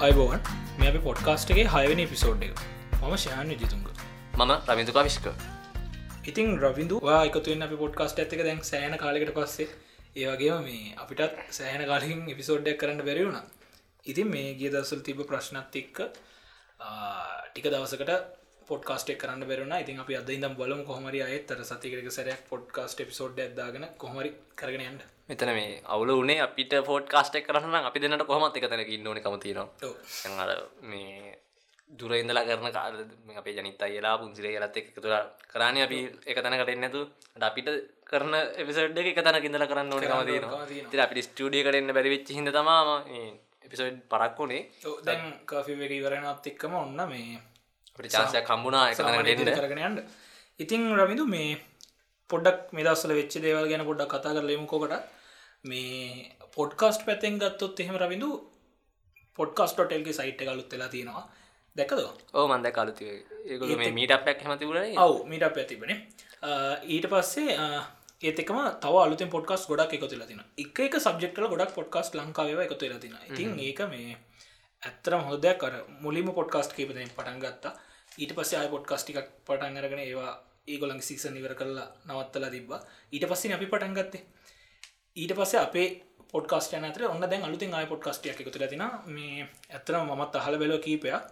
අයිබෝවන් මේ අපි පොඩ්කාස්ටගේ හයවනි පිසෝඩ් එක. මම ශයන් ජිතුන්ග මම රමිතුකා විශ්ක ඉතින් රවිදවා එකතුවෙන් අපි පොඩ්කාස්ට ඇතික දැන් සෑන කාලෙකට පස්සේ. ඒවගේම මේ අපිටත් සෑහන කාලින් එපිසෝඩ්ඩක් කරන්න බැරිවුණ ඉතින් මේ ගිය දසල් තිබ ප්‍රශ්නත් එක්ක ටික දවසකට පොඩ්කාස්ටේ කරන්න බැරුණ ඉතින් අපි අද ඉදම් බලම කොහමරි අයත්තර සතිකරක සැරයක් පොඩ්කාස්ට පිසෝඩ් ඇදාගෙන කොහමරි කරගෙනයන්ට මෙතන මේ අවුල උනේ අපිට ෆෝට් කාස්ටක් කරන්න අපි දෙන්නට කොහමත් එක තැනක ඉන්නවන කමතිනවා අර මේ දුර ඉඳලා කරන කාල අපේ ජනිත අයලා පුන්සිරේ ගලත් එක තුර කරන්න අපි එක තැනකට එන්නතු අපිට කරන එපිසඩ් එක තැන ඉඳල කරන්න ඕන කමතිනවා ති අපි ස්ටිය කරන්න බැරිවෙච්ච හිද තමාම එපිසෝඩ් පරක් වුණේ දැන් කාෆි වෙක ඉවරනත් එක්කම ඔන්න මේ අපට චාසයක් කම්බුණා එක තැනට කරගෙන යන්න. ඉතින් රමිදු මේ පොඩක් මෙදස්සල වෙච්ච දේවල් ගැන පොඩ්ඩක් කතා කරලමුකෝකට මේ පොඩ්කාස්ට් පැතෙන් ගත්තොත් එහෙම රවිඳු පොඩ්කාස්ටොටල්ගේ සයිට් එකලුත් වෙලා තියෙනවා. දැකද? ඕ මන්ද කලුති මීට අපයක් හමතිවුණ ඔව් මීට අප ඇතිබන ඊට පස්සේ ඒතකම තව අලුත පොඩ්කස් ගොඩක් එකතුලා තින එක එක සබ්ෙක්ටල ගොඩක් පොඩ්කාස් ලංකාව එකතු වෙලා තින ඉතින් ඒක මේ ඇත්තරම හොදයක් කර මුලිම පොඩ්කාස්ට කීපදෙන් පටන් ගත්තා. ඊට පස්සේ ආය පොඩ්කාස්ටිකක් පටන් අරගෙන ඒවා ඒගොලන් සික්සන් ඉවර කරලා නවත්තලා තිබ්බා. ඊට පස්සේ අපි පටන් ගත්තේ ඊට පස්සේ අපේ පොඩ්කාස්ට අතර ඔන්න දැන් අලුතින් ආය පොඩ්කාස්ටියක් එකතු තින. මේ ඇත්තන මත් අහල බැලෝ කීපයක්.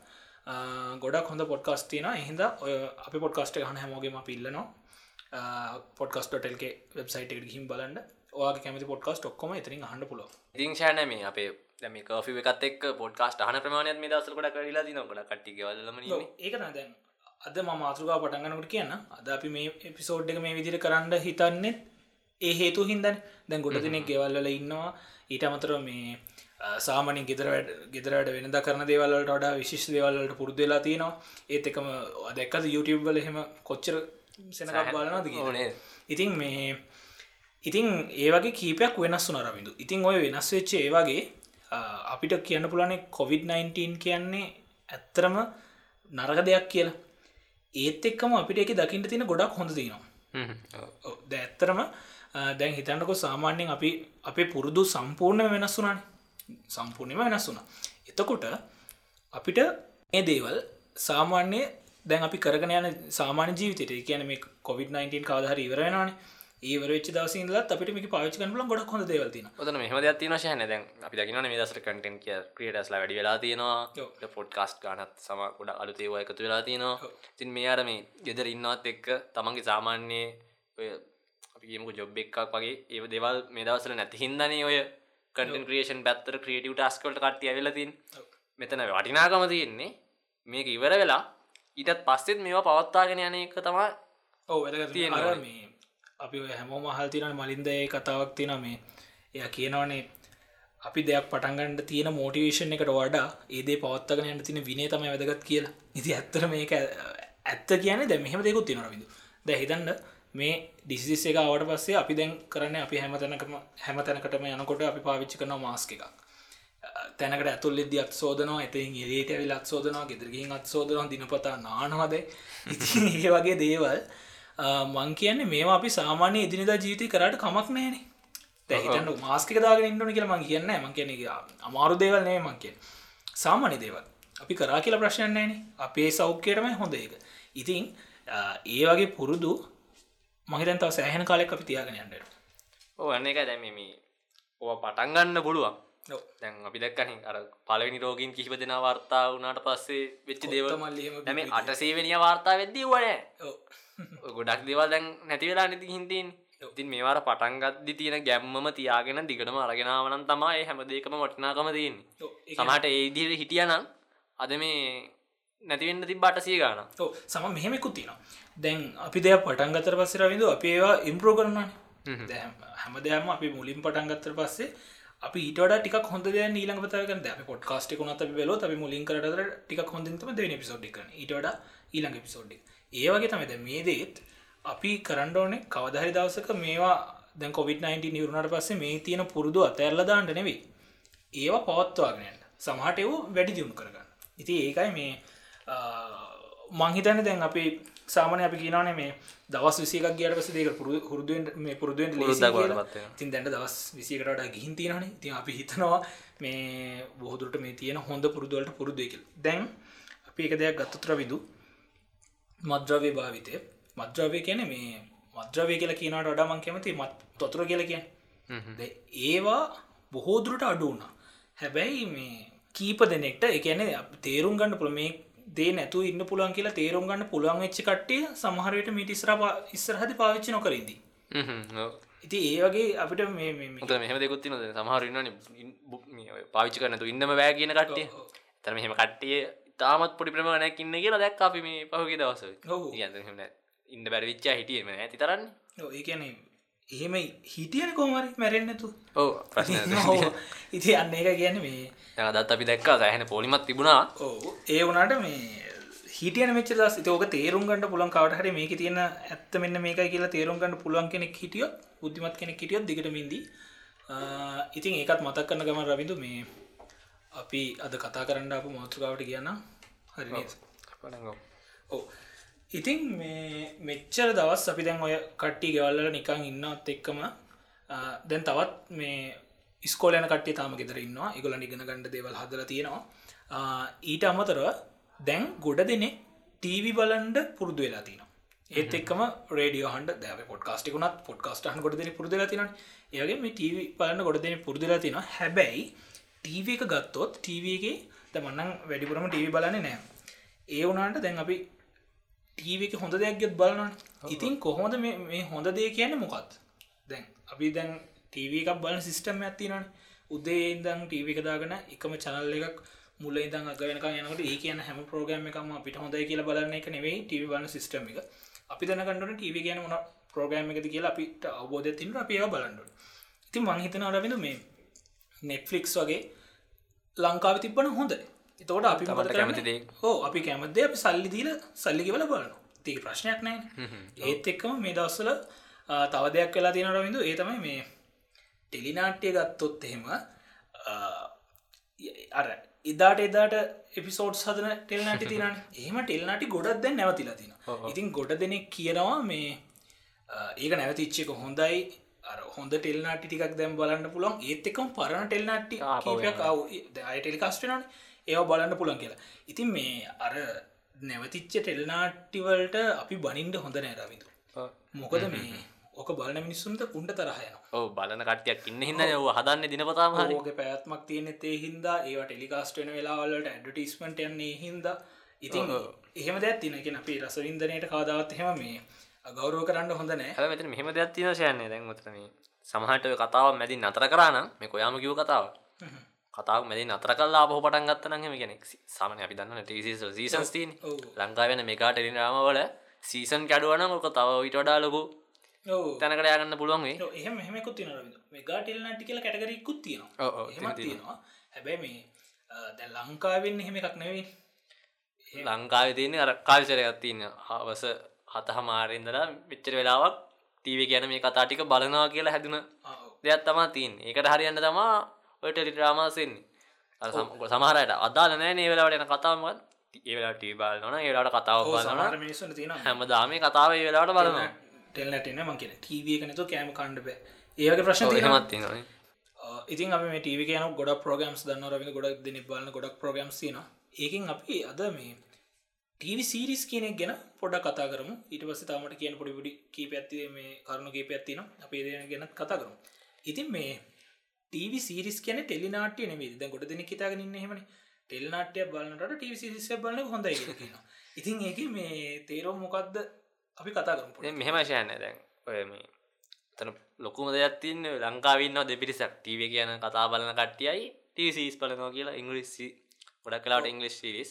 ගොඩක් හොඳ පොඩ්කාස් තින එහිද ඔය අපි පොඩ්කාස්ට හන හැමෝගේම පිල්ලනවා පොඩ්කස්ටල්ගේ වෙබ්සයිට එකට හිම් බලන්න. ඔයාගේ කැමති පොඩ්කාස්ට ඔක්කොම එතරින් හන්න පුල ඉතිංශාන මේ අපේ දැම කෆි එකත් එක් පොඩ්කාස්ට හන ප්‍රමාණයත් මේ දසර කොට කරලා දින ගොඩ කට්ටිගවලම ඒක දැන් අද ම මාතෘකා පටන්ගනකට කියන්න. අද අපි මේ එපිසෝඩ් එක මේ විදිර කරන්න හිතන්නෙත් ඒ හේතු හින්දන්. දැන් ගොඩ දෙනෙක් ගෙවල්ල ඉන්නවා. ඊට අමතර මේ සාමනින් ගෙදරට ගෙදරට වෙනද කරන දේවල්ලට වඩා විශිෂ් දේවල්ලට පුරුදවෙලා තියෙනවා. ඒත් එකම අදැක්කද YouTube වල එහෙම කොච්චර සෙනකක් බලනද ඕනේ. ඉතින් මේ ඉතින් ඒවගේ කීපයක් වෙනස් වුන රවිඳු. ඉතින් ඔය වෙනස් වෙච්ච ඒවාගේ අපිට කියන්න පුළනේ කොවිD-19 කියන්නේ ඇත්තරම නරක දෙයක් කියලා. ඒත් එක්කම අපිට එක දකිට තියෙන ගොඩක් හොඳ තිනවා ද ඇත්තරම දැන් හිතන්නකො සාමාන්‍යයෙන් අපි අපේ පුරුදු සම්පූර්ණ වෙනස් වුනාන සම්පූර්ණයම වෙනස් වුනා එතකොට අපිට ඒ දේවල් සාමාන්‍ය දැන් අපි කරගෙන යන සාමාන ජීවිතයට කියන මේ කොවිD-19 කාදහර ඉවරෙනවාන ඒවරච දවසිදලත් අපිට මේක පාච් කනල ගොඩක් හොඳ දේවල්තින ඔතන මෙහම දත්තින ශයන දැන් අපි දකින මේ දසර කටෙන් කිය ක්‍රියටස්ලා වැඩි වෙලා තියෙනවා. පොඩ්කාස්ට් ගනත් සම ගොඩ අලුතේවා එකතු වෙලා තියෙනවා. තින් මේ අර මේ ගෙදර ඉන්නවත් එක්ක තමන්ගේ සාමාන්‍යයේ අපිමක ජොබ් එකක් වගේ ඒ දෙවල් මේ දවසල නැති හින්දනේ ඔය කටන් ක්‍රේෂන් පැත්තර ක්‍රියටව ටස්කල්ට කට්ටිය වෙලතින් මෙතන වටිනාකම තියෙන්නේ මේක ඉවර වෙලා ඊටත් පස්සෙත් මේවා පවත්තාගෙන යන එක තමා ඔව වැදග මේ අපි හැමෝම හල්තින මලින්ද ඒ කතාවක් තින මේ. එය කියනවනේ අපි දෙයක් පටන්ගන්නට තියෙන මෝටිවේෂන් එකට වඩා ඒදේ පවත්තගෙන යන්න තින විනේ තම වැදගත් කියලා. ඉති ඇත්තර මේක ඇත්ත කියන දැ මෙහෙම දෙකුත් තිනරවිදු දැ හිතන්න මේ ඩිසිස් එක අවට පස්සේ අපි දැන් කරන්න අපි හැමතැනකම හැම තැනකටම යනකොට අපි පාවිච්චි කරන මාස්ක එකක්. තැනකට ඇතුල් එද අත් සෝදනවා ඇතින් එලේට ඇවිල් අත් සෝදනවා ගෙදරගින් අත් සෝදනවා දිනපතා නානවද ඒ වගේ දේවල්. මං කියන්නේ මේවා අපි සාමාන්‍ය ඉදිනිදා ජීවිතය කරට කමක් නෑනේ තැහිතන්න මාස්ක දාගෙන ඉන්නන කියලා මං කියන්න මං කියන අමාරු දේවල් නෑ මං කිය සාමාන්‍ය දේවල්. අපි කරා කියලා ප්‍රශ්නයන් නෑනේ අපේ සෞඛ්‍යයටමයි හොඳ එක ඉතින් ඒ වගේ පුරුදු මහිතන්තාව සෑහන කාලෙක් අපි තියාගෙන යන්නට ඕ අන්න එක දැමීම ඕ පටන්ගන්න පුළුවන්. දැන් අපි දැක්කන අර පලවෙනි රෝගීන් කිහිප දෙෙන වාර්තා වනාට පස්සේ වෙච්චි දේවල් මල්ලිම අටසේවනිය වාර්තා වෙද්දී වන ගොඩක් දේවල් දැන් නැති වෙලා නැති හින්දීන් ඉතින් මේවාර පටන්ගත්දි තියෙන ගැම්මම තියාගෙන දිගටම අරගෙනාවනන් තමයි හැම දෙකම වටිනාකම තියන්නේ. සමට ඒදිර හිටියනම් අද මේ නැතිවෙන්න ති බටසිය ගාන සම මෙහෙමෙකුත් තිනවා දැන් අපි දෙයක් පටන් ගතර පස්සර විඳ අපි ඒවා ඉම්ප්‍රෝ කරනවාන. හැම දෙයක්ම අපි මුලින් පටන් ගත්තර පස්සේ අපි ඊට ටික හොඳ නීලක පතක ද පොඩ්කාස්ටි කුණත බෙලෝ අපි මුලින් කරට ටික හොඳින්තම දෙන පිසෝඩ්ි ඊට ඊළඟ පිසෝඩ්ඩි ඒවගේ තමයිද මේ දේත් අපි කරන්ඩෝනේ කවදහරි දවසක මේවා දැන් කොවිD-19 නිවරුණට පස්සේ මේ තියෙන පුරුදු අතඇරලදාන්නට නෙවෙයි. ඒවා පවත්වාගෙනට සමහට එව් වැඩි දියුණු කරගන්න. ඉති ඒකයි මේ මංහිතන දැන් අපි සාමනය අපි කියනනේ මේ දවස් විසිකක් ගියට පස දෙක පුරු හුරුදුවෙන් මේ පුරුදුවෙන් තින් දැන්ට දවස් විසිකට ගිහින් තියෙනන ති අපි හිතනවා මේ බොහදුරට මේ තියෙන හොඳ පුරුදුවලට පුරුදුවකල් දැන් අපි එක දෙයක් ගත්තතුර විදු මද්‍රවය භාවිතය. මද්‍රවය කියන මේ මද්‍රවය කියලා කියනට අඩමන් කැමති මත් තොතුර කියල කිය ඒවා බොහෝදුරට අඩුුණා හැබැයි මේ කීප දෙනෙක්ට එකන තේරුම් ගන්න පුළ මේ දේ නැතු ඉන්න පුළුවන් කියලා තේරුම් ගන්න පුළුවන් වෙච්චි කට්ටිය සමහරයට මිටිස්ර ඉස්සරහදි පාවිච්චි නොකරින්දි ඉති ඒ වගේ අපිට මෙහම දෙකුත්ති නොද සමහරන්න පාවිච්චි කරනතු ඉන්නම වෑ කියන කට්ටිය. තර මෙහෙම කට්ටිය තාමත් පොඩි ප්‍රමණයක් ඉන්න කියලා දැක් අපි මේ පහුගේ දවස ඉන්න බැරිවිච්චා හිටියම ඇති තරන්න. ඒ කියන්නේ එහෙම හිටියන කෝමරි මැරෙන්න්නතු ඕ ඉති අන්න එක කියන්න මේ දත් අපි දැක්කා සෑහෙන පොලිමත් තිබුණා. ඕ ඒ වනාට මේ හිටියන මෙච දස් ඕක තේරුම් ගන්නට පුළන් කවට හරි මේක තියෙන ඇත්ත මෙන්න මේකයි කියලා තේරුම් ගන්න පුළුවන් කෙනෙක් හිටියොත් බුද්ධිමත් කෙනෙක් හිටියොත් දිගට මින්දී ඉතින් ඒකත් මතක් කරන්න ගම රවිදු මේ අපි අද කතා කරන්න අප මාතෘකාවට කියන්න හරි ඕ ඉතින් මේ මෙච්චර දවස් අපි දැන් ඔය කට්ටි ගෙවල්ල නිකං ඉන්නත් එක්කම දැන් තවත් මේ ස්කෝලයන කට්ටේ තාම ගෙදර ඉන්නවා. එකගොල නිගෙන ගණඩ දේවල් හදල තියෙනවා. ඊට අමතරව දැන් ගොඩ දෙනෙ ටීවි බලන්ඩ පුරුදු වෙලා තින ඒත් එක්ම රඩිය හන්ඩ දැව පොඩ්කාස්ටිකුනත් පොඩ්කාස්ටහන් ගොඩ දෙන පුරදල තින ඒගේ මේ ටීවි බලන්න ගොඩ දෙන පුරදිලා තින හැබැයි ටීව එක ගත්තොත් ටීවගේ තමන්නම් වැඩිපුරම ටීවි බලන්නේ නෑ ඒ වනාට දැන් අපි ටීවක හොඳ දෙයක්ගත් බලන්න ඉතින් කොහොමද මේ හොඳ දේ කියන්න මොකත් දැන් අපි දැන් ටීව එකක් බලන සිිස්ටම් ඇතිනන උදේ ඉදං ටීව එක දාගෙන එකම චනල්ල එකක් මුල ඉදන් අගවෙනක යනකට ඒ කියන හැම ප්‍රෝග්‍රම එකම අපිට හොඳයි කියලා බලන්න එක නෙවෙයි ටව බල සිිටම එක. අපි දැනකන්නට ටීව කියන මොන ප්‍රෝග්‍රම එකද කියලා අපිට අවබෝධ තින්න අප ඒවා බලන්නට ඉතින් මංහිතන අරවෙන මේ නෙට්ෆලික්ස් වගේ ලංකාව තිබ්බන හොඳයි එතකොට අපි මට කැමති හෝ අපි කැමදේ අපි සල්ලි දීල සල්ලිගවල බලන තික ප්‍රශ්නයක් නෑ ඒත් එක්කම මේ දවස්සල තව දෙයක් වෙලා තියෙන රවිඳු ඒ තමයි මේ ටෙලිනාට්‍යය ගත්තොත් එහෙම අර එදාට එදාට එපිසෝඩ් සදන ටෙල්නට තින එහම ටෙල්නටි ගොඩක් දැන් නැවතිලා තින ඉතින් ගොඩ දෙනෙක් කියනවා මේ ඒක නැවතිච්චක හොඳයි. හොඳ ටෙල්නාටි ටිකක් දැම් බලන්න පුළන් ඒත් එකම පරණ ටෙල්නාට්ටි අය ටෙලිකාස්ටනන ඒව බලන්න පුළන් කියලා. ඉතින් මේ අර නැවතිච්ච ටෙල්නාට්ටිවල්ට අපි බනින්ඩ හොඳ නෑරවිතු මොකද මේ ඕක බලන මිනිස්සුන්ට උන්ට තරහයන ඕ බලන කටයක් ඉන්න හිද යව හදන්න දිනපතාම හරික පැත්මක් තියෙන ඒ හින්දා ඒව ටෙලිකාස්ටන වෙලාවලට ඇඩටිස්මට යන්නේ හින්ද. ඉතින් එහෙම දැත් තිනකෙන අපි රසවින්දනයට කාදාවත් හෙම මේ ගෞරෝ කරන්න හොඳ නෑ. මෙත මෙහම දෙයක් තින ශයන්නේ. දැන් ොතම සමහට කතාව මැදින් අතර කරන්න මේ කොයාම කිව කතාව කතාව මැදි අතර කල්ලා බහ පටන් ගත්තන හෙම කෙනෙක් සාමන අපි දන්න ටීසිල් සීසන්ස් තින් ලංකා වෙන මේකා ටෙලිනාමවල සීසන් කැඩුවන මොක තව විට වඩා ලොකු තැනකට යගන්න පුළුවන්ගේ එහෙම මෙහෙමකුත් තින මේගා ටෙල්නටි කියල කැටගරක්කුත් තියෙනවා. තියෙනවා හැබැයි මේ දැ ලංකාවෙන්න එහෙම එකක් නෙවෙයි. ලංකාව තියන්නේ අර කාල්චරයක් තියන්න හවස හතහ මාරෙන්දලා විච්චර වෙලාවක් ටීව කියන මේ කතාටික බලනවා කියලා හැදුන දෙයක් තමා තින් ඒකට හරියන්න තමා ඔය ටෙලිට්‍රාමාසෙන්නේ සමහරයට අදාල නෑ ඒ වෙලාවට එන කතාවමත් ඒවෙලාට බල නොන ඒලාට කතාව බලන මිනිස්සුන තියෙන හැමදාම කතාව ඒ වෙලාට බලන ටෙල්නටන ම කියෙන ටීව කනතු කෑම කණ්ඩ බෑ. ඒවගේ ප්‍රශ්න මත් න. ඉතින් අප මේ ටීව කියන ගොඩ ප්‍රෝගම්ස් දන්න රවි ගොඩක් දෙන බලන ගොඩක් ප්‍රෝගම්ස් තින ඒකින් අපි අද මේ ටීවි සීරිස් කියනෙක් ගැන පොඩ කතා කරම. ඊට පස්ස තමට කියන පොඩිපුඩි කීප ඇත්ති මේ කරුණු කීප ඇත්තින අපේ දෙන ගැනත් කතා කරම. ඉතින් මේ ටව සිරිස් කියන ටෙලිනාටය නෙවේ ද ගොඩ දෙන කිතාගන්න හෙමන ටෙල්නාටය බලන්නට ටව සිරිස බලන හොඳයි කියන ඉතින් ඒක මේ තේරෝ මොකක්ද අපි කතා කරම මෙහෙමශයන්න දැන් ඔය මේ තන ලොකුම දෙයක්ත්තින්න ලංකාවන්න දෙපිරිසක් ටීව කියන කතා බලන කට්ටියයි ටීසිස් බලනවා කියලා ඉංගලිස්සි ගොඩක් කලාට ඉංගලිස් සිරිස්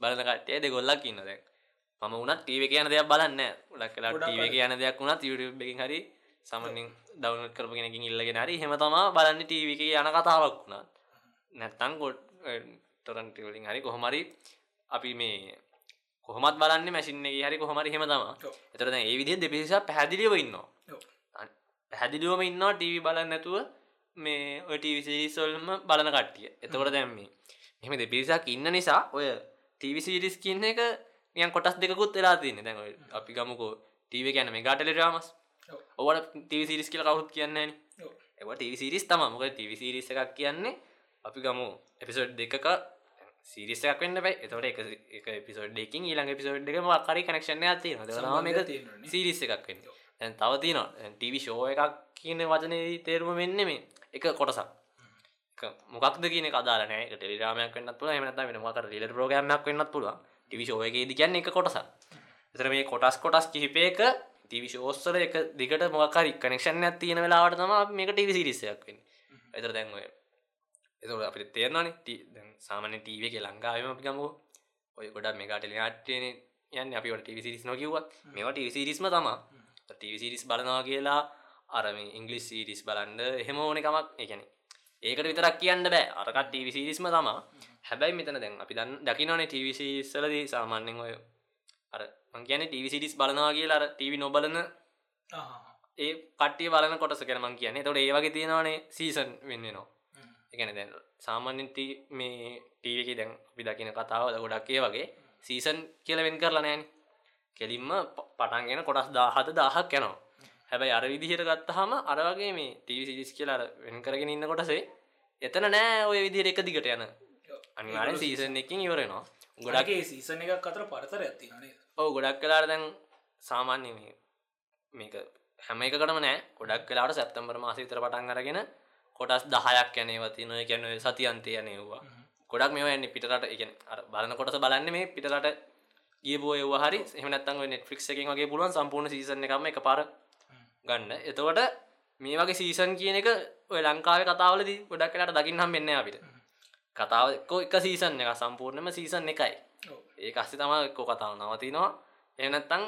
බලන කට්ටය දෙ ගොල්ලක් ඉන්න දැන්. මම වනත් ටීව කියන දෙයක් බලන්න ගොඩක් කලා ටීව කියන දෙයක් වුණත් එකින් හරි සමනින් දවන කරපගෙනකින් ඉල්ලගෙන හරි හෙම තමා බලන්න ටීවික යන කතාවක් වුණත්. නැත්තං ගොඩ් ටොරන්ටවලින් හරි කොහොමරි අපි මේ කොහොමත් බලන්න මැසින්න හරි කොහොමරි හෙම තම එතරන ඒ විදිහ දෙපිසි පැහැදිලිව ඉන්නවා. පැහැදිලිුවම ඉන්නවා ටීවි බලන්න නැතුව මේ ඔටවිසිරිසොල්ම බලන කට්ටිය. එතකොට දැම්මේ එහම දෙපිරිසක් ඉන්න නිසා ඔය ටීවිසිරිස් කියන්න එක නියන් කොටස් දෙකුත් වෙලා තියන්න. දැන් අපි ගමුකෝ ටීව කියන මේ ගාටල රාමස් ඔවට ටව සිරිස් කියල කවුත් කියන්නේ එව ටව සිරිස් තම මොක ටව සිරිස එකක් කියන්නේ අපි ගමු එපිසෝඩ් දෙකක සිරිසක් වන්න බයි එතවට එක එපිසෝඩ් දෙකින් ඊළඟ එපිසෝඩ් එක මක්කරි කනෙක්ෂණ ඇති එක සිරිස එකක් වෙන්න තැන් තව තින ටව ෂෝ එකක් කියන වචනය තේරුම වෙන්න මේ එක කොටසක්. මොකක්ද කියන කදාලනෑ ටෙලිරාමයක් වන්නත් පුළ එමනත වෙන මකර ලිල ප්‍රෝගමයක් වන්නත් පුළුව ටිවිශෝයගේ දිගන්න එක කොටසක්. එතර මේ කොටස් කොටස් කිහිපයක ටිවිශෝස්සල එක දිගට මොකරි කනෙක්ෂණ ඇතියන වෙලාවට තම මේක ටිවි සිරිසයක් වෙන්න. එතර දැන්වය එතට අපිට තේරනන සාමන ටීව එක ලංකාවම අපි ගමු ඔය ගොඩ මේ ටෙලි අට්ටන යන්න අපි ටව සිරිස් නොකිවත් මේට සිරිස්ම තමා ටව සිරිස් බලනවා කියලා අරම ඉංගලිස් සිරිස් බලන්ඩ එහෙම ඕන එකමක් එකන ඒකට විතරක් කියන්න බෑ. අරකට ටව සිරිස්ම තමා හැබැයි මෙතන දැන් අපි දන්න දකිනනේ ටවිසිස්සලදී සාමාන්‍යෙන් ඔය අර මං කියන ටව සිරිස් බලනවා කියලා අර ටව නොබලන ඒ කට්ටිය බලන කොටස කරමන් කියන්නේ. තොට ඒ වගේ තියෙනවානේ සීසන් වෙන්න නවා එකන දැන් සාමාන්‍යින්ට මේ ටීවක දැන් අපි දකින කතාවද ගොඩක්ේ වගේ සීසන් කියල වෙන් කරලා නෑන කෙලින්ම පටන්ගෙන කොටස් දාහත දාහක් යනවා. හැබැයි අර විදිහට ගත්තහම අරවගේ මේ ටීවි සිරිස් කියලා වෙන් කරගෙන ඉන්න කොටසේ එතන නෑ ඔය විදිහට එක දිගට යන. අනිවාරෙන් සීසන් එකින් ඉවරෙනවා ගොඩක්ගේ සීසන එකක් අතර පරතර ඇති ඔව ගොඩක් කලාට දැන් සාමාන්‍ය මේක හැම එකකටම නෑ. ගොඩක් කලාට සැප්තම්බර මාසිතර පටන් අරගෙන කොටස් දහයක් යනේවති නොය ගැන සතියන්තය යනයවා ගොඩක් මේ යන්න පිටට එක බලන කොටස බලන්න මේ පිටට ගියබෝ හරි. එහමනත්තන් නෙට්‍රික් එකින් වගේ පුළුවන් සම්පූර්ණ සීසන එකම එක පාර ගන්න. එතකොට මේ වගේ සීසන් කියන එක ඔය ලංකාව කතාවලදී ගොඩක් කලාට දකින්න හම් වෙන්න අපිට. කතාවකෝ එක සීසන් එක සම්පූර්ණම සීසන් එකයි ඒ අස්සේ තම එක්කෝ කතාව නවතිනවා. එනත්තං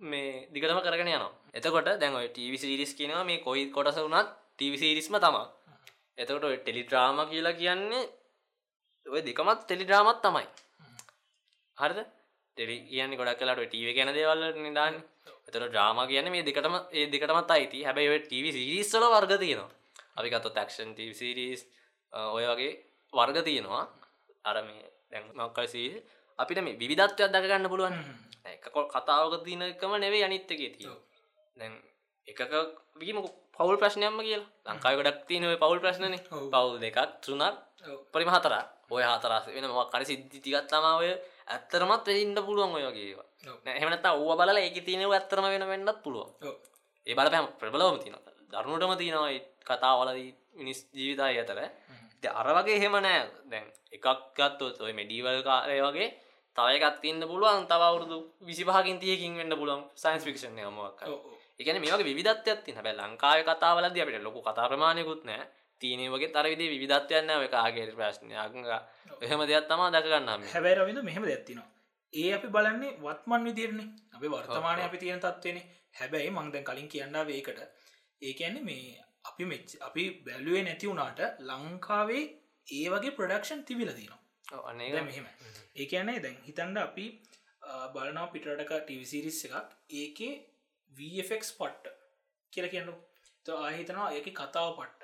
මේ දිගටම කරගෙන යනවා. එතකොට දැන් ඔය ටීවි සිරිස් කියනවා මේ කොයි කොටස වුණත් ටීවි සිරිස්ම තමා එතකොට ඔය ටෙලිඩ්‍රාම කියලා කියන්නේ ඔය දෙකමත් ටෙලිඩ්‍රාමත් තමයි. හරිද? ටෙලි කියන්නේ ගොඩක් කලාට ටීව ගැන දේවල් නිදාන්න. එතර ්‍රාම කියන මේ දෙකටම ඒ දෙකටමත් අයිති. හැබැයි ඔය ටීවි සිරිස්සල වර්ග තියෙනවා. අපි ගත්ත තක්ෂන් ටීවි සිරිස් ඔය වගේ වර්ග තියෙනවා. අර මේ දැන් මක්කසී අපිට මේ විධත්වයක් දකගන්න පුළුවන්. එකකොල් කතාවක තියනකම නෙවේ අනිත්තගේ තිය දැන් එකක වීම පවල් ප්‍රශ්නයම කියලා. ලංකාව ගොඩක් තියනව පවල් ප්‍රශ්නන. පවුල් දෙකක් තුනක් පරිම හතර ඔය හතරස් වෙන මක්කර සිද්ධි තිගත් තමාවය ඇත්තරමත් වෙඉන්න පුළුවන් ඔය වගේ එහමනත ඕ බල ඒක තියනව ඇත්තරම වෙන වෙන්නත් පුළුවන්. ඒ බල පැම ප්‍රබලවම තින දරුණුටම තියෙනවා කතාවලදී මිනිස් ජීවිතය ඇතර අර වගේ එහෙම නෑ. දැන් එකක් ගත්තොත් ඔය මෙඩීවල් කාරය වගේ තවයකත් තින්න පුළුවන් තවරුදු විසිපහකින් තියකින් වෙන්න පුලන් සයින්ස් ෆික්ෂන් මක් එකන මේක විධත්වයක් තින හැබැ ලංකාව කතාවලද අපිට ලොකු කතාප්‍රමාණයකුත් නෑ තියන වගේ තර විදි විධත්වයන්න එක ආගේ ප්‍රශ්නයග එහෙම දෙයක් තමා දකගන්නම් හැබැරවිද මෙහෙම දැත්තිනවා ඒ අපි බලන්නේ වත්මන් විදිරන්නේ අපි වර්තමානය අපි තියෙන තත්වෙන. හැබැයි මංදැන් කලින් කියන්න වේකට ඒ කියන්නේ මේ අපි මෙච් අපි බැලුවේ නැති වුණාට ලංකාවේ ඒ වගේ ප්‍රඩක්ෂන් තිබිල තිනවා අන්නේ මෙහෙම ඒ කියන්නේ දැන් හිතන්ඩ අපි බලනාව පිටටක ටිවිසිරිස් එකක්. ඒකේ වෆෙක් පට්ට කියල කියන්නු ආහිතනවා ඒක කතාව පට්ට.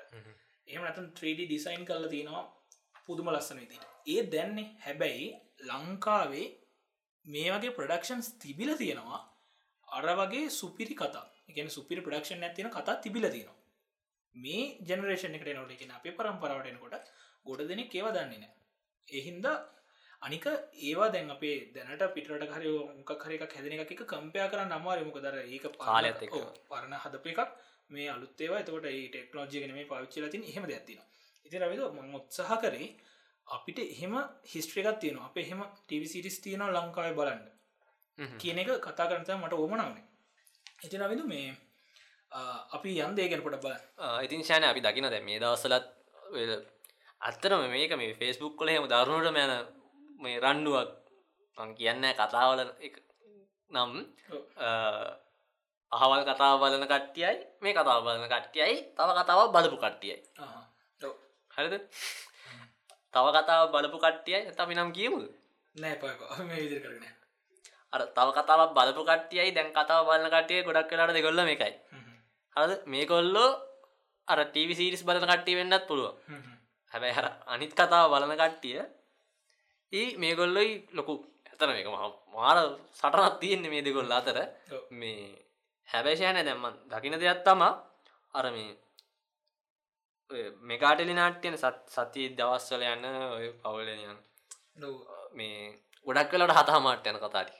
එහම නතන් 3D ඩිසයින් කරල තියෙනවා පුදුම ලස්සන විදිට ඒ දැන්නේ හැබැයි ලංකාවේ මේ වගේ ප්‍රඩක්ෂන්ස් තිබිල තියෙනවා අර වගේ සුපිරි කතා. එකන සුපිරි ප්‍රඩක්ෂන් ඇතින කතා තිබිල තියෙනවා. මේ ජනරේෂණ එකට නොට එකෙන අපේ පරම්පරාවටෙනකොට ගොඩ දෙනෙ ඒව දන්නේ නෑ එහින්ද අනික ඒවා දැන් අපේ දැනට පිටට හරි මොක හරික හැදන එක කම්පයා කර නම්වාර මොක දර ඒක පාලත් පරණ හදප එකක්. මේ අලුත්තේවා එතකොට ඒ ටෙක්නෝජිගෙන මේ පාවිච්චල තින් එහෙම ඇතින ඉති රවිද ම උත්සාහ කරේ අපිට එහෙම හිස්ට්‍රේකත් තියෙන අප එහෙම ටිවිසිටිස් තියෙන ලංකාව බලන්ඩ කියන එක කතා කරනත මට ඕමනාවනේ ඉති රවිදු මේ අපි යන්දේගෙන පොට බල ඉතින් ශාන අපි දකින දැ මේ දවසලත් අත්තරම මේක මේ ෆෙස්බුක් කොල හෙම දරුණට මෑන මේ රණ්ඩුවක් මං කියන්න කතාවල නම් අහවල් කතාව බලන කට්ටියයි මේ කතාව බලන කට්ටියයි තව කතාව බලපු කට්ටියයි. හරිද? තව කතාව බලපු කට්ටියයි. තම නම් කියමු නෑ අර තව කතාව බලපු කට්ටියයි දැන් කතාව බලන කට්ටිය ගොඩක් කලාට දෙගොල්ල එකයි. හරද? මේ කොල්ලෝ අර ටීවි සිරිස් බලන කට්ටිය වෙන්නත් පුළුව හැබැයි හර අනිත් කතාව බලන කට්ටිය ඒ මේ ගොල්ලොයි ලොකු එතන එක මාර සටනත් තියෙන්නේ මේ දෙකොල්ල අතර. මේ හැබැෂයන දැම්මන් දකින දෙයක් තමා අර මේ මෙකාටලි නාට්‍යයන සත් සතිය දවස්වල යන්න ඔය පවලයන් මේ ගොඩක් කලට හතහමාට යන කතාටි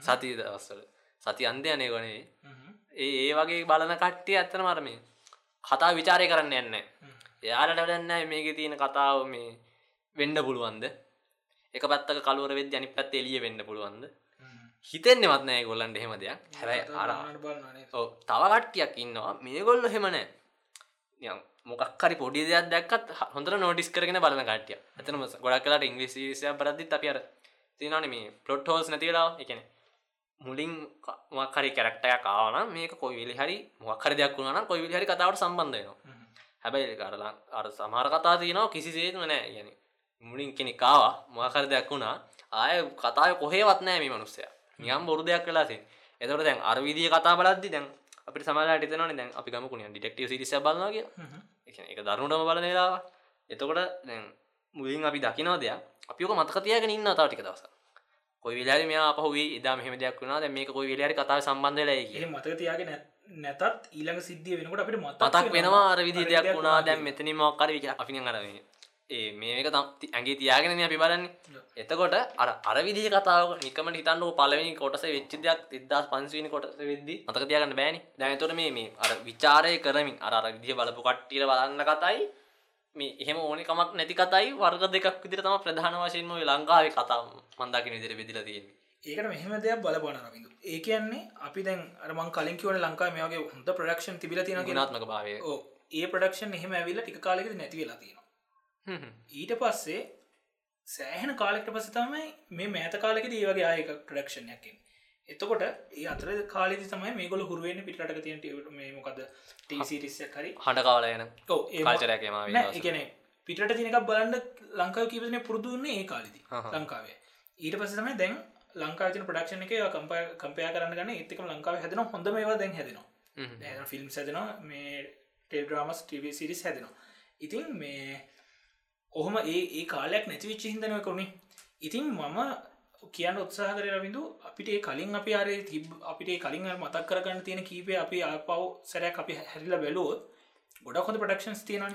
සතිය දවස්වල. සති අන්දයනය ගොනේ. ඒ ඒ වගේ බලන කට්ටිය ඇත්තන මරමේ කතා විචාරය කරන්න යන්න එයාලට වැඩන්න මේක තියෙන කතාව මේ වෙන්න පුළුවන්ද එක පත්තක කලුවර වෙද අනි පැත් එලිය වෙන්න පුළුවන්ද? හිතෙන්නෙ මත්නෑ ගොල්ලන්ට හෙම දෙයක්. හැබයි අර තව කට්ටියක් ඉන්නවා. මේ ගොල්ල හෙමනෑ යම් මොකක්කරි පොඩි දෙයක් දැක්කත් හොඳට නෝටිස් කරගෙන බලන කටිය ඇතනම ගොඩක් කලාට ඉංග්‍රීසිසිය බරදදි අපි අර තිනන මේ පලොට් හෝස් නැතිලා එකන මුලින් මොක්හරි කැරක්ටය කාවන මේක කොයිවිලි හරි මොක්හර දෙයක් වුණන කොයිවිලි හරි කතාවට සම්බන්ධයනවා හැබැයි කරලා අර සමහර කතා තියනවා කිසි සේතුම නෑ. ගැන මුලින් කෙනෙ කාවා මොකර දෙයක් වුණා. ආය කතාය කොහේවත් නෑ මේ මනුස්සය. නියම් බොරු දෙයක් කලාසින් එතකට දැන් අරවිදිිය කතා බලද්දි දැන් අපි සමලාට තන දැන් අපි ගමකුණ ඩිටෙක්ටව සිරිස බලනගේ එක දරුණටම බලන වෙලා එතකොට දැන් මුලින් අපි දකිනවා දෙයක්. අපික මතකතියගෙන ඉන්න තාටික දවස කොයි විලාරි මෙයා පහුවේ ඉදා මෙහෙම දෙයක් වුණා. දැන් මේක කොයි විලාරි කතාව සම්බන්ධලා කිය මතක තියාගෙන නැතත් ඊළඟ සිද්ධිය වෙනකොට අපිට මතක් වෙනවා. අර විදි දෙයක් වුණා. දැන් මෙතනින් මොකක් හරි අපි අරගෙන ඒ මේක තම් ඇගේ තියාගෙන අපි බලන්නේ. එතකොට අර අර විදිහ කතාව නිකමට හිතන්න පලවෙනි කොටස වෙච්ච දෙයක් තිදස් පන්සවිනි කොටස වෙද්දි මතක තියාගන්න බෑනි. දැනතොට මේ මේ අර විචාරය කරමින් අර විදිහ බලපු කට්ටියට බලන්න කතයි. මේ එහෙම ඕනි කමක් නැති කතයි. වර්ග දෙකක් විදිර තම ප්‍රධාන වශයෙන්ම ලංකාවේ කතා මන්දාකින විදිර බෙදිල තියෙන ඒකට මෙහෙම දෙයක් බලපන රවිදු ඒ කියන්නේ අපි දැන් අරමං කලින් කිවට ලංකා මේගේ හොඳ ප්‍රඩක්ෂන් තිබිල තියෙන ගෙනත්මක භාවය. ඒ ප්‍රඩක්ෂන් එහෙම ඇවිල්ල ටික කාලෙක නැති වෙලා තියෙනවා ඊට පස්සේ සෑහෙන කාලෙක්ට පස තමයි මේ මෑත කාලෙක ඒ වගේ ආයක ප්‍රඩක්ෂණයක්කින් එතකොට ඒ අතර කාලෙදි තමයි මේ ගොල හුරුවෙන් පිටට තියන්ට මේ මොකද ටීසිරිස්සයක් හරි හට කාලයන කාචරයකම එකන පිට තිනක බලන්න ලංකාව කිවන පුරදුන්නේ ඒ කාලෙදි ලංකාවේ. ඊට පස තමයි දැන් ලංකාතින ප්‍රඩක්ෂණ එක කම්පය කරන්න ගන්න ඒතිකම ලංකාව හැදෙන හොඳ මේවා දැන් හැදෙනවා. ෆිල්ම් සැදෙනවා මේ ටෙල්ඩ්‍රාමස් ටව සිරිස් හැදෙනවා. ඉතින් මේ ඔහොම ඒ ඒ කාලයක් නැතිවිච්ච හිදනව කරුණේ. ඉතින් මම කියන්න උත්සාහ කර රවිදු අපිට කලින් අපි අරය තිබ අපිට කලින් මතක් කරගන්න තියෙන කීපේ අපි ආපව් සැරයක් අපි හැරිල බැලුවොත් ගොඩක් හොඳ ප්‍රඩක්ෂන්ස් තියෙනන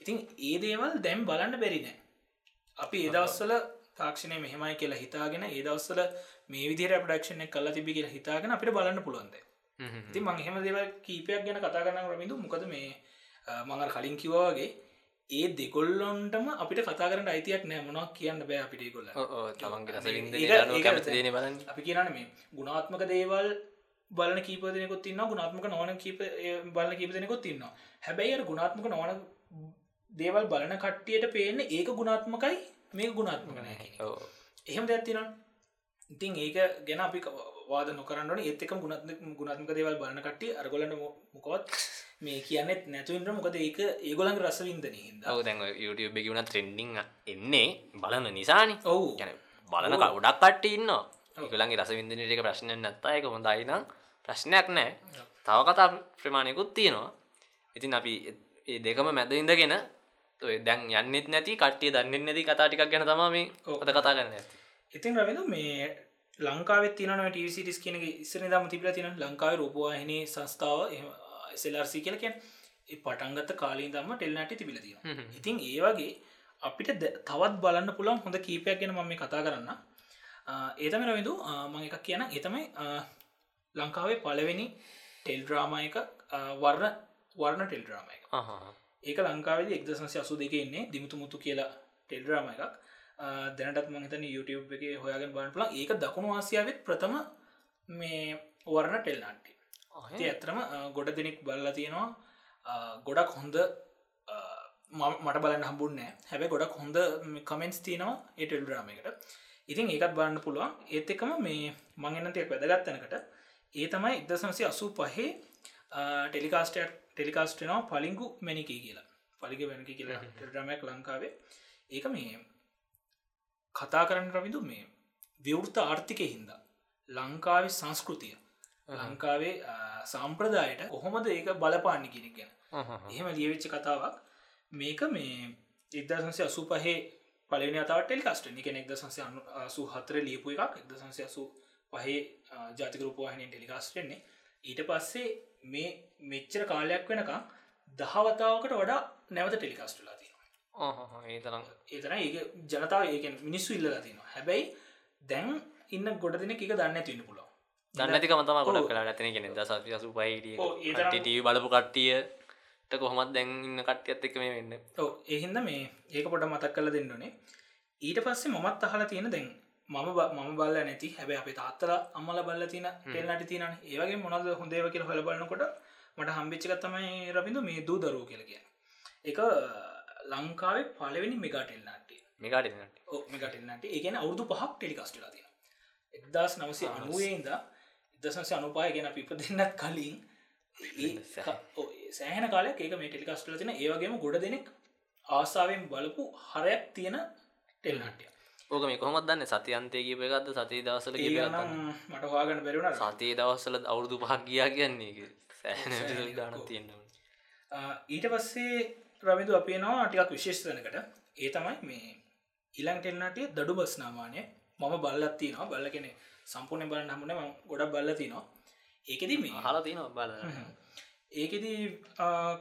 ඉතින් ඒ දේවල් දැම් බලන්න බැරිනෑ අපි ඒදවස්සල තාක්ෂණය මෙහෙමයි කියලා හිතාගෙන ඒදවස්සල මේ විදිර ප්‍රඩක්ෂණය කල්ලා තිබි කියලා හිතාගෙන අපිට බලන්න පුළුවන්ද ඉතින් මං එහෙම දේවල් කීපයක් ගැන කතා කරන්න රමිදු මොකද මේ මඟර කලින් කිවවාගේ ඒ දෙකොල්ලොන්ටම අපිට කතා කරට අයිතියක් නෑ. මොනක් කියන්න බෑ අපිට ගොල්ල අපි කියන්න මේ ගුණාත්මක දේවල් බලන කීපදනෙකුත් තින්න ගුණාත්මක නොවන කීප බලන කීපදනෙකුත් තින්නවා හැබැයි ගුණාත්මක නොවන දේවල් බලන කට්ටියට පේන්න ඒක ගුණාත්මකයි මේ ගුණාත්මක නෑ එහෙම දැත්තිනවා ඉතින් ඒක ගැන අපි වාද නොකරන්නට ඒත්තක ගුණත් ගුණාත්මක දේවල් බලන කට්ටිය අරගොලන්න මොකොත් මේ කියන්නෙත් නැතුවන්ට මොකද ඒක ඒගොලන් රසවින්දන ඔව දැන් YouTube වුණ ට්‍රෙන්ඩිං එන්නේ බලන නිසානි. ඔවු. ගැන බලන ගොඩක් කට ඉන්න ඒගලන්ගේ රසවින්දන එක ප්‍රශ්නය නැත්තා. එක හොඳයිනම් ප්‍රශ්නයක් නෑ. තව කතා ප්‍රමාණයකුත් තියෙනවා. ඉතින් අපි ඒ දෙකම මැද ඉඳගෙන දැන් යන්නෙත් නැති කට්ටිය දන්න නැති කතා ටිකක් ගැන තම මේ ඔත කතා කරන්න ඇති ඉතින් රවිද මේ ලංකාව තින ටසිටිස් කියන ඉස්සර දම තිබල තින ලංකාව රූපවාහිනී සංස්ථාව සෙලර්සි කියලකැන් පටන්ගත කාලින් දම්ම ටෙල්නට තිබිලතිය ඉතින් ඒ වගේ අපිට තවත් බලන්න පුළන් හොඳ කීපයක් ගැන මම කතා කරන්න ඒතම රවිදු මං එකක් කියන ඒතමයි ලංකාවේ පලවෙනි ටෙල්ඩ්‍රාමයක වර්ණ වර්ණ ටෙල්ඩ්‍රාම එක. ඒක ලංකාවද එක්දසන්සි අසු දෙක එන්නේ දිමුතු මුතු කියලා ටෙල්ඩ්‍රාම එකක් දැනටත් මහිතන YouTube එක හොයාගෙන බන්න පුලා ඒක දකුණු ආසියාවත් ප්‍රථම මේ වර්ණ ටෙල්නාට්ටි ඇතරම ගොඩ දෙනෙක් බලලා තියෙනවා. ගොඩක් හොඳ මට බලන්න හම්බුන්නෑ හැබැ ගොඩක් හොඳ කමෙන්ස් තියනවා ඒටල් ්‍රාමකට ඉතින් ඒකත් බලන්න පුළුවන්. ඒත් එකම මේ මංගන්නතයක් වැදගත්තනකට ඒ තමයි එක්දසන්සේ අසූ පහේ ටෙලිකාස්ටයක් ටෙලිකාස්ටනවා පලිංගු මැනිකී කියලා. පලිග වැනකි කියලා ටෙල්ඩ්‍රමයක් ලංකාවේ. ඒක මේ කතා කරන්න රවිදු මේ විවෘත ආර්ථිකය හින්දා ලංකාවේ සංස්කෘතිය ලංකාවේ සම්ප්‍රදායට කොහොමද ඒක බලපාන්න කිරිගෙන එහෙම ලියවෙච්ච කතාවක්. මේක මේ එක්දසන්සේ අසු පහේ පලනි අතාව ටෙල්කාස්ට එක එක්ද සංසය අසු හතර ලියපු එකක් එක්ද සංසය අසු පහේ ජාතිකරූපවාහිනින් ටෙලිකාස්ටෙන්නේ ඊට පස්සේ මේ මෙච්චර කාලයක් වෙනකම් දහවතාවකට වඩා නැවත ටෙලිකාස්ටලා ඒතරම් ඒතන ඒ ජනතාව ඒක මිනිස්සු ඉල්ලලා තියෙනවා. හැබැයි දැන් ඉන්න ගොඩ දෙන එක දන්න තින්න පුලො දන්නතික මතම ගොඩක් කලා ඇතින කෙන ද සසු පයිට ටව බලපු කට්ටිය. කොහොමත් දැන් ඉන්න කට්ටියත් එක මේ වෙන්න. ඕ ඒහින්ද මේ ඒක පොට මතක් කල දෙන්නනේ ඊට පස්සේ මමත් අහලා තියෙන දැන් මම මම බල්ල නැති. හැබැ අපි තාත්තල අම්මල බල්ල තින පෙල්ලට තින ඒවගේ මොනද හොඳේව කියල හොල බලන්නකොට මට හම්බිච්චිකත්තමයි රබිඳු මේ දූ දරූ කියලකිය එක ලංකාවේ පලවෙනි මෙගාටෙල් නාටේ මෙගාට මෙගටෙල්න්නට ඒගෙන අවුදු පහක් ටෙලිකස්ටලා තින එක්දස් නවසය අනුවේන්ද ඉදසන්සය අනුපාය ගැන පිප දෙන්නත් කලින් සෑහන කාලයක් ඒක මේ ටෙලිකස්ටල තින ඒවගේම ගොඩ දෙනෙක් ආසාාවෙන් බලපු හරයක් තියෙන ටෙල්නාටිය ඕක මේ කොහොමත් දන්න? සතියන්තය කීප එකක්ද? සති දවසල මට වාගන්න බැරුණ සතිය දවස්සල අවුරුදු පහක් ගියා කියන්නේ සෑන ගාන තියෙන්නවා ඊට පස්සේ රමිදු අපේ නවා ටිකක් විශේෂතනකට ඒ තමයි මේ ඉලං ටෙල්නාටිය දඩු බස් නාමානය මම බල්ලත්ති නවා බල්ල කෙනෙ සම්පූර්ණය බලන්න හමුණ ම ගොඩක් බල්ලති නවා ඒකෙද මේ හලා තින බල ඒකෙද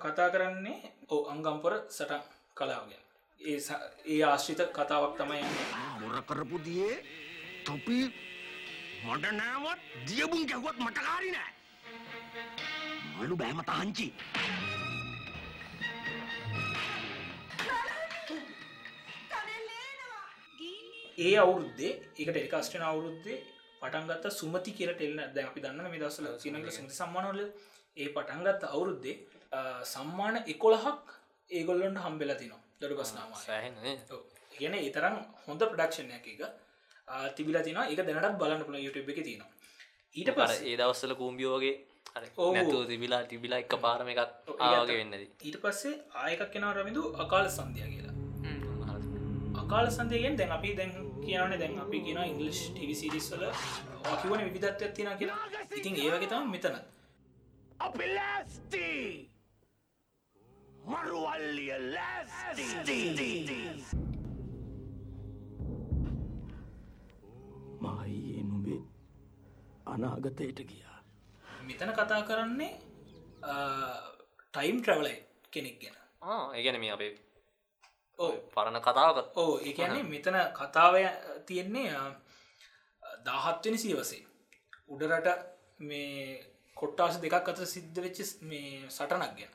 කතා කරන්නේ ඕ අංගම්පොර සටන් කලාවගෙන ඒ ආශ්‍රිත කතාවක් තමයි මොර කරපු දියේ තොපි මට නෑවත් දියබුන් ගැහුවත් මටකාරි නෑ. මලු බෑම තාංචි ඒ අවුරුද්දේ ඒක ටෙලිකාස්ටන අවුරුද්දේ පටන්ගත්ත සුමති කියර ටෙල්න දැ අපි දන්න මේ දසල සිනගල සුමති සම්මානවල. ඒ පටන්ගත්ත අවුරුද්දේ සම්මාන එකොළහක් ඒගොල්ලොන්ට හම්බෙල තිනවා. දඩු සෑහන කියන ඒතරම් හොඳ ප්‍රඩක්ෂණයක් එක තිබිලා තින එක දැනටත් බලන්න පුළ යුටබ් එක තියෙනවා. ඊට පස ඒ දවස්සල කූම්බියෝගේ නැතු තිබිලා තිබිලා එක පාරම එකක් ආගේ වෙන්නද ඊට පස්සේ ආයකක් කෙනාව රමිදු අකාල සන්ධය කියලා අකාල සන්දයගෙන් දැන් අපි දැන් කියන දැන් අපි කියන ඉංගලිෂ් ටිවිසිරිස්වල කිවන විධත්වයක් තින කියලා. ඉතින් ඒවගේ තම මෙතන. අපි ලෑස්ති මරුවල්ලිය ලෑස්ති. මහයියේ නුබේ අනාගතයට ගියා. මෙතන කතා කරන්නේ ටයිම් ට්‍රවලයි කෙනෙක් ගැන. ඒගැන මේ අපේ පරණ කතාවකත් ඕ ඒන්නේ මෙතන කතාවය තියෙන්නේ දාහත්වෙන සීවසේ උඩරට මේ කොට්ටාස දෙකක් අත සිද්ධ වෙච්ච මේ සටනක් ගැන.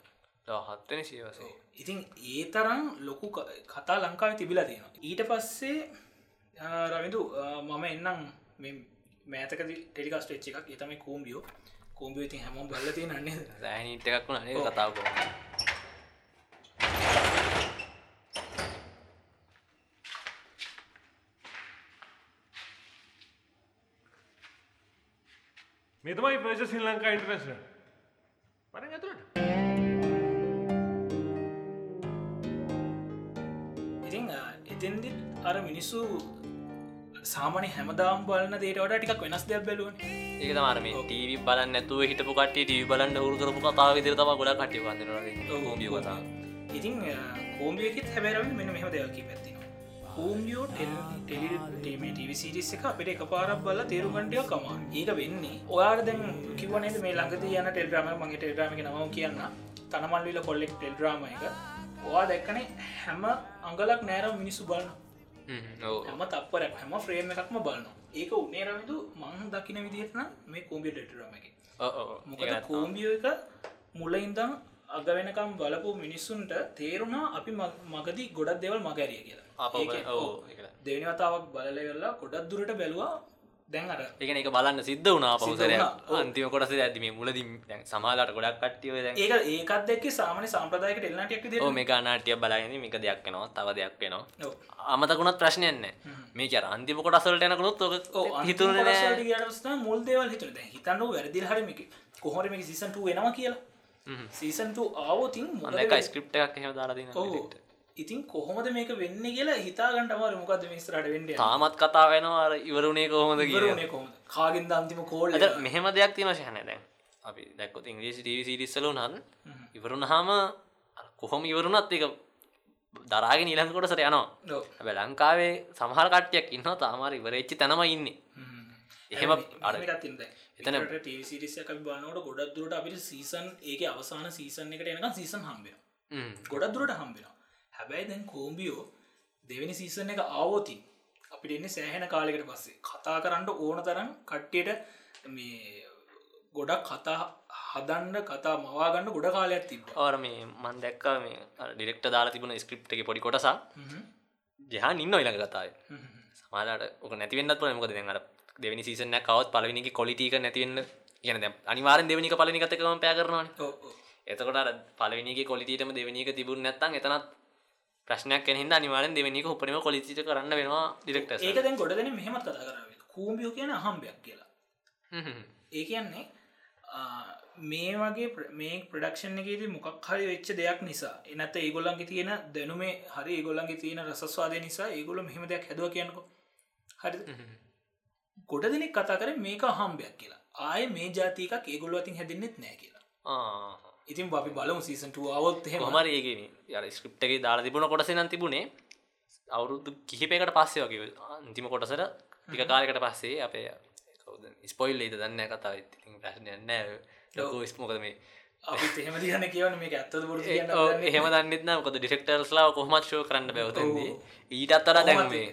හත්වන සීවසේ ඉතින් ඒ තරම් ලොකු කතා ලංකාව තිබිලා තියෙනවා. ඊට පස්සේ රවිදු මම එන්නම් මෑතක ටෙලිකස්ට එච්ච එකක්. එතම කූම්බියෝ කූම්බිය ඉතින් හැම බල්ල තිය න්නේ සෑනිට එකක් වුණ කතාව මේ තමයි ප්‍රේශ ශ්‍රී ලංකා ඉන්ටර්නේශනල් පරෙන් ඇතුළට ඉතින් එතෙන්දිත් අර මිනිස්සු සාමන හැමදාම් බලන්න දේටවට ටිකක් වෙනස් දෙයක් බැලුවන්. ඒක තමාර මේ ටීවි බලන්න නැතුව හිටපු කටේ ටීවි බලන්න හුරු කරපු කතාව විදිර තම ගොඩක් කටිය වන්න ෝමිය කතා ඉතින් කෝම්ියකෙත් හැබැරම මෙන්න මෙහම දෙයකි පැත්තින කෝම්ියෝ ටෙලිටීම ටිවිසිරිස් එක අපිට එක පාරක් බල තේරුගන්ටය කමා ඒක වෙන්නේ ඔයාර දැන් කිවනද මේ ළඟද යන ටෙල්ඩ්‍රම මගේ ටෙල්ඩ්‍රමික නම කියන්න තනමල්විල කොල්ලෙක් ටෙල්ඩ්‍රාම එක. ඔයා දැක්කනේ හැම අංගලක් නෑර මිනිස්සු බලන්න හැම තප්පරක් හැම ෆ්‍රේම් එකක්ම බලන්න ඒක උනේරවිදු මං දකින විදිහටන මේ කෝම්බිය ටෙටරම එක. මොකද කෝම්බියෝ එක මුල ඉන්දම් අග වෙනකම් බලපු මිනිස්සුන්ට තේරුණා අපි මගදී ගොඩක් දෙවල් මගැරිය කියලා. දෙවනි වතාවක් බලල වෙල්ලා ගොඩක් දුරට බැලවා. දැන් අර එකන එක බලන්න සිද්ධ වනා පවසර අන්තිම කොටස ඇතිම මුලද සමාලට ගොඩක් කට්ටිය ඒක ඒකත් දෙක් සාමන සම්ප්‍රදායක ටෙල්නට මේ නාටිය බලගෙන මේක දෙයක් වෙනවා තව දෙයක් වෙනවා. අමතකුණත් ප්‍රශ්නයන්න මේ කර අන්තිම කොටසල්ට යනකුණොත් හිතුන මුල් දේවල් හිතුන. හිතන්න වැරදි හරමික කොහොර මේ සිසන්ට වෙනවා කියලා සීසන්ට ආවෝතින් මොක ස්ක්‍රප් එකක් එහෙම දාලාදින ඉතින් කොහොමද මේක වෙන්න කියලා හිතාගන්නටම මොකද මිස්රට වෙන්න තාමත් කතා වෙනවා. ඉවරුණේ කොහොමද කිය කාගෙන් අන්තිම කෝල් මෙහෙම දෙයක් තින ශහන දැන්. අපි දැක්කොත් ඉංග්‍රීසි ටව සිරිස්සලු නන් ඉවරුණ හාම. කොහොම ඉවරුණත් එක දරාගෙන ඊළඟ කොටසට යනවා. ලංකාවේ සමහර කට්ටයක් ඉන්න තාමර ඉවරච්චි තැනම ඉන්නේ එහෙම එතන- ටසිරිසක බානට ගොඩක් දුරට අපිට සීසන් ඒක අවසාන සීසන් එකට එනක සීසන් හම්බෙන. ගොඩක් දුරට හම්බෙන හැබැයි දැන් කෝම්බියෝ දෙවැනි සීසන් එක ආවෝතින් අපිට එන්නේ සෑහෙන කාලෙකට පස්සේ. කතා කරන්න ඕන තරම් කට්ටියට මේ ගොඩක් කතා හදන්න කතා මවාගන්න ගොඩ කාලයක් තිබ ඕර මේ මන් දැක්ක මේ ඩිරෙක්ට දාලා තිබුණ ස්ක්‍රප් එක පොඩි කොටසා ජහන් ඉන්න ඉළඟ කතාව. සමාලට ඕක නැතිවෙන්නත් පුළ මොකද අර දෙවනි සීසන කවත් පලවිනික කොලිටික නැතිවන්න කියන දැ අනිවාරෙන් දෙවනික පලනිකතකම පෑ කරනවාන. එතකොට අර පලවිනිගේ කොලිටම දෙවනික තිබුණ නැත්තන් එතනත් ප්‍රශ්නයක් කෙනෙහිද අනිවාරෙන් දෙවනික උපනම කොලිචිට කරන්න වෙනවා ඩිරෙක්ට ඒක දැන් ගොඩ දෙන මෙහෙමත් කතා කරව කූම්බියෝ කියන අහම්බයක් කියලා. ඒ කියන්නේ මේ වගේ මේ ප්‍රඩක්ෂන් එකේදී මොකක් හරි වෙච්ච දෙයක් නිසා එනත ඒගොල්ලන්ගේ තියෙන දැනුමේ හරි ඒගොල්ලන්ගේ තියෙන රසස්වාදය නිසා ඒගොල මෙහෙම දෙයක් හැදුව කියනකො. හරි ගොඩ දෙනෙක් කතා කර මේක හම්බයක් කියලා. ආය මේ ජාතිකක් ඒගොල්ල අතින් හැදින්නෙත් නෑ කියලා. ඉතින් අපි බලමු සීසන්ට අවොත් හොමර ඒගෙන ය ස්ක්‍රප්ටගේ දාලා තිබුණ කොටසෙන තිබුණේ. අවුරුදු කිහිපයකට පස්සේ වගේ. අන්තිම කොටසට ටික කාලකට පස්සේ අපේ ස්පොයිල් ඒද දන්න කතා ප්‍රශ්නයන්න ලොකු ස්මෝකද මේ? අපි එහෙම දිහන කියවන. මේක ඇත්තද බොරු කියන්න ඔව්, දන්නේ එහෙම දන්නෙත්න මොකද ඩිෆෙක්ටර්ස්ලා කොහමත් ෂෝ කරන්න බැවතන්දී ඊට අත්තර දැන් මේ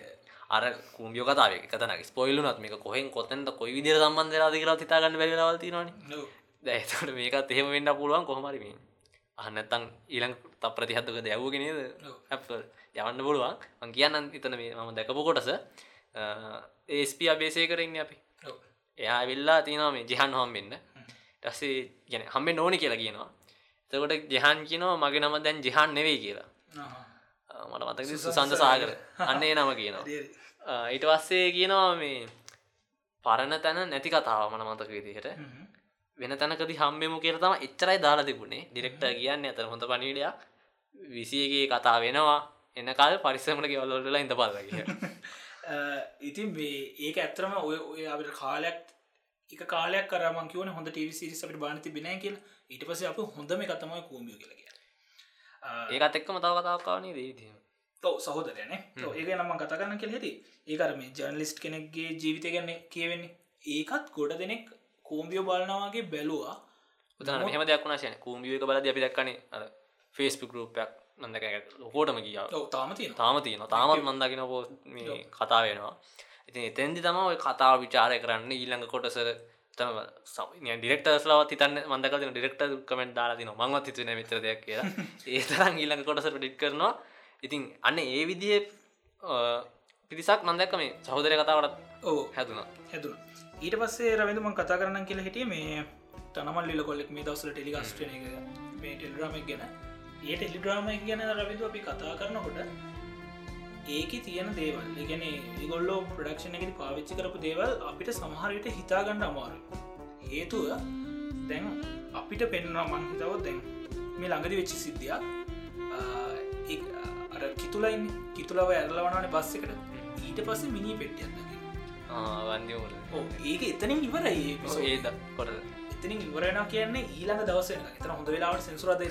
අර කුම්ියෝ කතාව කතන ස්පොයිලුනත් මේක කොහෙන් කොතැන්ට කොයි විදිර සම්බන්ධ ලා හිතාගන්න බැරිලවතිනවාන ඔව්. දැතට මේකත් එහෙම වෙන්න පුළුවන් කොහමරිමින් අහන්නත්තං ඊළං ත ප්‍රතිහත්තුක දැව්ගෙනද යවන්න පුළුවන්. මං කියන්න ඉතන මේ මම දැකපු කොටස. ඒස්පි අබේසය කරන්න අපි. එයා වෙල්ලා තිනවා මේ ජිහන් හොම් වෙන්න ටස්සේ ගැන හම්බෙන් ඕනි කියලා කියනවා. එතකොට ජහන් කියනවා මගේ නම දැන් ජිහන් නෙවෙයි කියලා මට මතක සුසන්ද සාගර අන්නේ නම කියනවා. ඊට පස්සේ කියනවා මේ පරණ තැන නැති කතාව මන මතක විදිහට. වෙන තැනකද හම්බෙමු කියර තම එච්චරයි දාලා තිබුණේ. ඩිරෙක්ට කියන්න ඇතර හොඳ පනිවිඩයක් විසියගේ කතා වෙනවා. එන්න කාල් පරිස්සමට ගෙවල්ලොටලා ඉඳ පල්ලගේ අ, ඉතින් ඒක ඇත්තරම ඔය ඔය අපට කාලයක් එක කාලයක් කරම කිවන හොඳ ටව සිරිස අපට බානති බිනෑ කියලා. ඊට පස අප හොඳම කතමයි කූමිය කියලග ඒකත් එක්කම තව කතාවකාවනේ දේදීම තව සහෝදරයන ඒක නම කතා කරන්න කෙ හැති ඒකර මේ ජර්නලිස්ට් කෙනෙක්ගේ ජීවිත ගන්න කියවෙන්නේ. ඒකත් ගොඩ දෙනෙක් කෝම්බියෝ බලනවාගේ බැලවා. උතන මෙහම දෙයක් වුණශයන කූම්ියක බලද අපි දක්කනේ අර ෆේස්පික් රූපයක් නදක ලොකෝටම ඔව තාම තාම තියෙන තාමත් මන්දකින පෝ කතා වෙනවා. ඉතින් එතැන්දි තම ඔය කතාව විචාරය කරන්න ඊළඟ කොටසර තම ඩිරෙක්ටර්ස්ලාවත් හිතන්න මන්දක ඩිරෙක්ට කමෙන්ට දාලාතින මංවත් හිතුන මිත්‍ර දෙයක් කියලා. ඒ තරම් ඊළඟ කොටසට ඩික් කරනවා. ඉතින් අන්න ඒ විදිහ පිරිසක් මන්දැක්ක මේ සහෝදර කතාවට ඕ හැදුනා. හැදුන. ඊට පස්සේ රවිඳ මං කතා කරන්න කියලා හිටිය මේ තනමල් ලිල කොල්ලෙක් මේ දවසල ටෙලිගස්ටන එක මේ ටෙල්ඩ්‍රාමක් ගැන. ඒ ටෙලිඩ්‍රාමක් ගැන රවිදු අපි කතා කරනකොට ඒක තියෙන දේවල්. එකන ඒගොල්ලෝ ප්‍රඩක්ෂණ එකට පාවිච්චි කරපු දේවල් අපිට සමහරයට හිතාගන්න අමාරු හේතුව දැන් අපිට පෙන්වා මං හිතවත් දැන් මේ ළඟදි වෙච්චි සිද්ධියක්. අර කිතුලයින් කිතුලව ඇරලවනන බස් එකට. ඊට පස්සේ මිනි පෙට්ටියන්න වන්දිවල ඕ ඒක එතනින් ඉවරයි ඒද කොට එතනින් ඉවරෙන කියන්නේ ඊළඟ දවස එතන හොඳ වෙලාවට සෙන්සුරද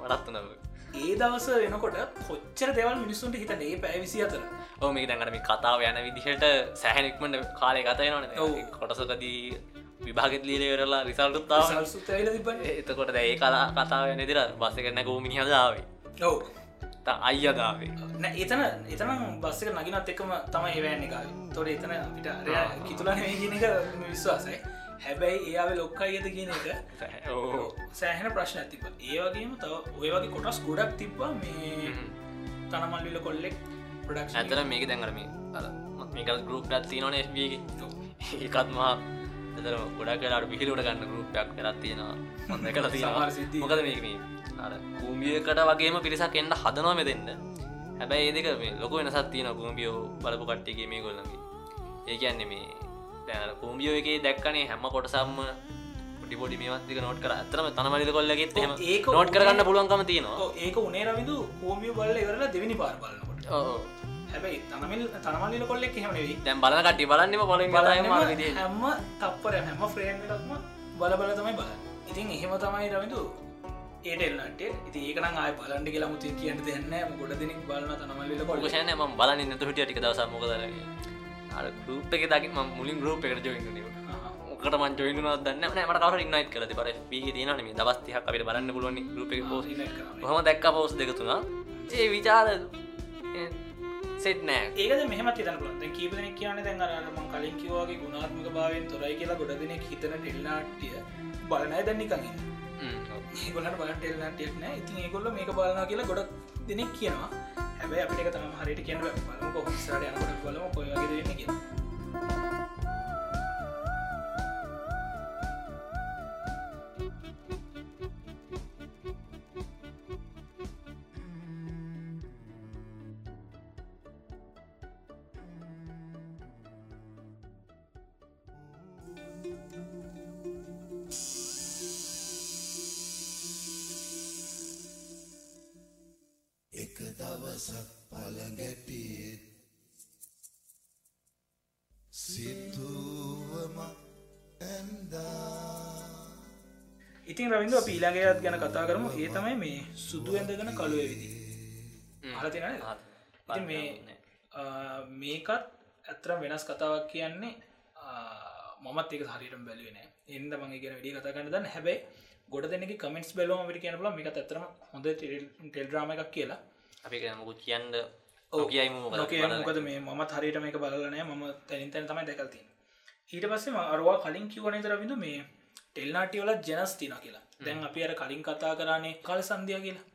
වඩත්තු නව ඒ දවස වෙනකොට කොච්චර දෙවල් මිනිස්සුන්ට හිතන ඒ පැවිසි අතර. ඕ මේ දැඟටම කතාව යන විදිහට සෑහනෙක්මට කාලය ගතයනන. කොටසකදී විභාගෙත් ලීලවරලා රිසල්ටුත්තාව සල්සුත්තයිල තිබන එතකොට දැයි කලා කතාව නිදිර බස්ස කරන ගූ මිනිහදාවේ ඔව. අයියදාවේ එතන එතන බස්සක නගිනත් එක්කම තමයි ඒවැන්න එක තොට එතන අපිට කිතුලන එක විශ්වාසයි හැබැයි ඒයාව ලොක්කා අයද කියන එක. සෑහන ප්‍රශ්න ඇතිබ ඒවගේම තව ඔය වගේ කොටස් ගොඩක් තිබ්බා මේ තනමල්ලිල කොල්ලෙක් ප්‍රඩක්ෂ ඇතර මේක දැන්ගරම මේකල් ගරුප් ඩත් නොන ඒකත්මා එතර ගොඩක් කලාට පිහිලට ගන්න ගරුප්යක් කරත් තියෙනවා. හොඳ කල මොකද මේක මේ අර කූමියකට වගේම පිරිසක් එන්න හදනවා මෙදන්න හැබැයි ඒදක මේ ලොක වෙනසත් තියෙන කූම්බියෝ බලපු කට්ටිගේ මේ ගොල්ලගේ ඒ කියන්නේ මේ දැන කූම්බියෝ එක දැක්කනේ හැම කොටසම්ම ඩිපොඩි මේවත්තික නොට කර ඇතරම තනමලිද කොල්ලගෙත් එම ඒක නොට් කරගන්න පුළුවන්කම තියෙනවා. ඒක උනේ රවිදු කෝමිය බල්ල ඉවරලා දෙවිනි පාර බලන්නකොට. හැබැයි තනමිල් තනමල්ලිල කොල්ලෙක් හෙමනෙවී දැන් බලන කටි බලන්නම විදිහ හැම තප්පර හැම ෆ්‍රේම්ටක්ම බල බල තමයි බල ඉතින් එහෙම තමයි රවිදු ඒටල්නට ඉති ඒකන ආය බලන්ට කියලා මුති කියන්න දෙන්න ගොඩ දෙනෙක් බලන තනමල්ල කොල ෂයන ම බලන්න නතු හිටිය ටික දවස මොකදර අර ගරුප් එක දකි ම මුලින් ගරුප් එකට ජොයින්න කට මන් ජොයින දන්න මට කවර ඉන්නයිත් කලති පර පී තින ම දවස්තිහ අපිට බලන්න පුළුවන් ගරුප පෝස් හම දැක්ක පෝස් දෙකතුනා ඒ විචාර සෙත් නෑ. ඒක මෙහම තිතන පුලන්ත කීපදන කියන දැන් අරම කලින් කිවවාගේ ගුණාත්මක භාවෙන් තොරයි කියලා ගොඩ දෙනෙක් හිතන ටෙල්නාටිය බලනය දැන්නිකඟන්න ඒගොලට බල ටෙල්නාටියක් නෑ. ඉතින් ඒගොල්ල මේක බලනා කියලා ගොඩක් දෙනෙක් කියනවා. හැබැයි අපිට තම හරිට කියන බලම කොහොමසාට යනකොට බලම කොයගේ දෙන්න කිය දවසක් පළගැටියෙත් සිතුවම ඇන්දා ඉතින් රවිඳ පීලාගේත් ගැන කතා කරමු. ඒ තමයි මේ සුදු ඇඳගෙන කළුව විදි හලතින මේ මේකත් ඇතරම් වෙනස් කතාවක් කියන්නේ මත් ඒක හරිට බැලුවෙන එන්ද මගේ ගෙන වැඩි කතා කන්න දන්න හැබැයි ගොඩ දෙනෙ කමෙන්ස් බැලෝම විට කියනල මේක ඇතරම හොඳ ටෙල්ඩ්‍රාම එකක් කියලා අපි මුකුත් කියන්න නොකේ මොකද මේ? මත් හරිට මේක බලනෑ ම තැනින්තැන තමයි දැකල්ති ඊට පස්සේ අරවා කලින් කිවන තරබිඳු මේ ටෙල්නාටියවල ජනස් තින කියලා. දැන් අපි අර කලින් කතා කරන්නේ කල සන්ධිය කියලා.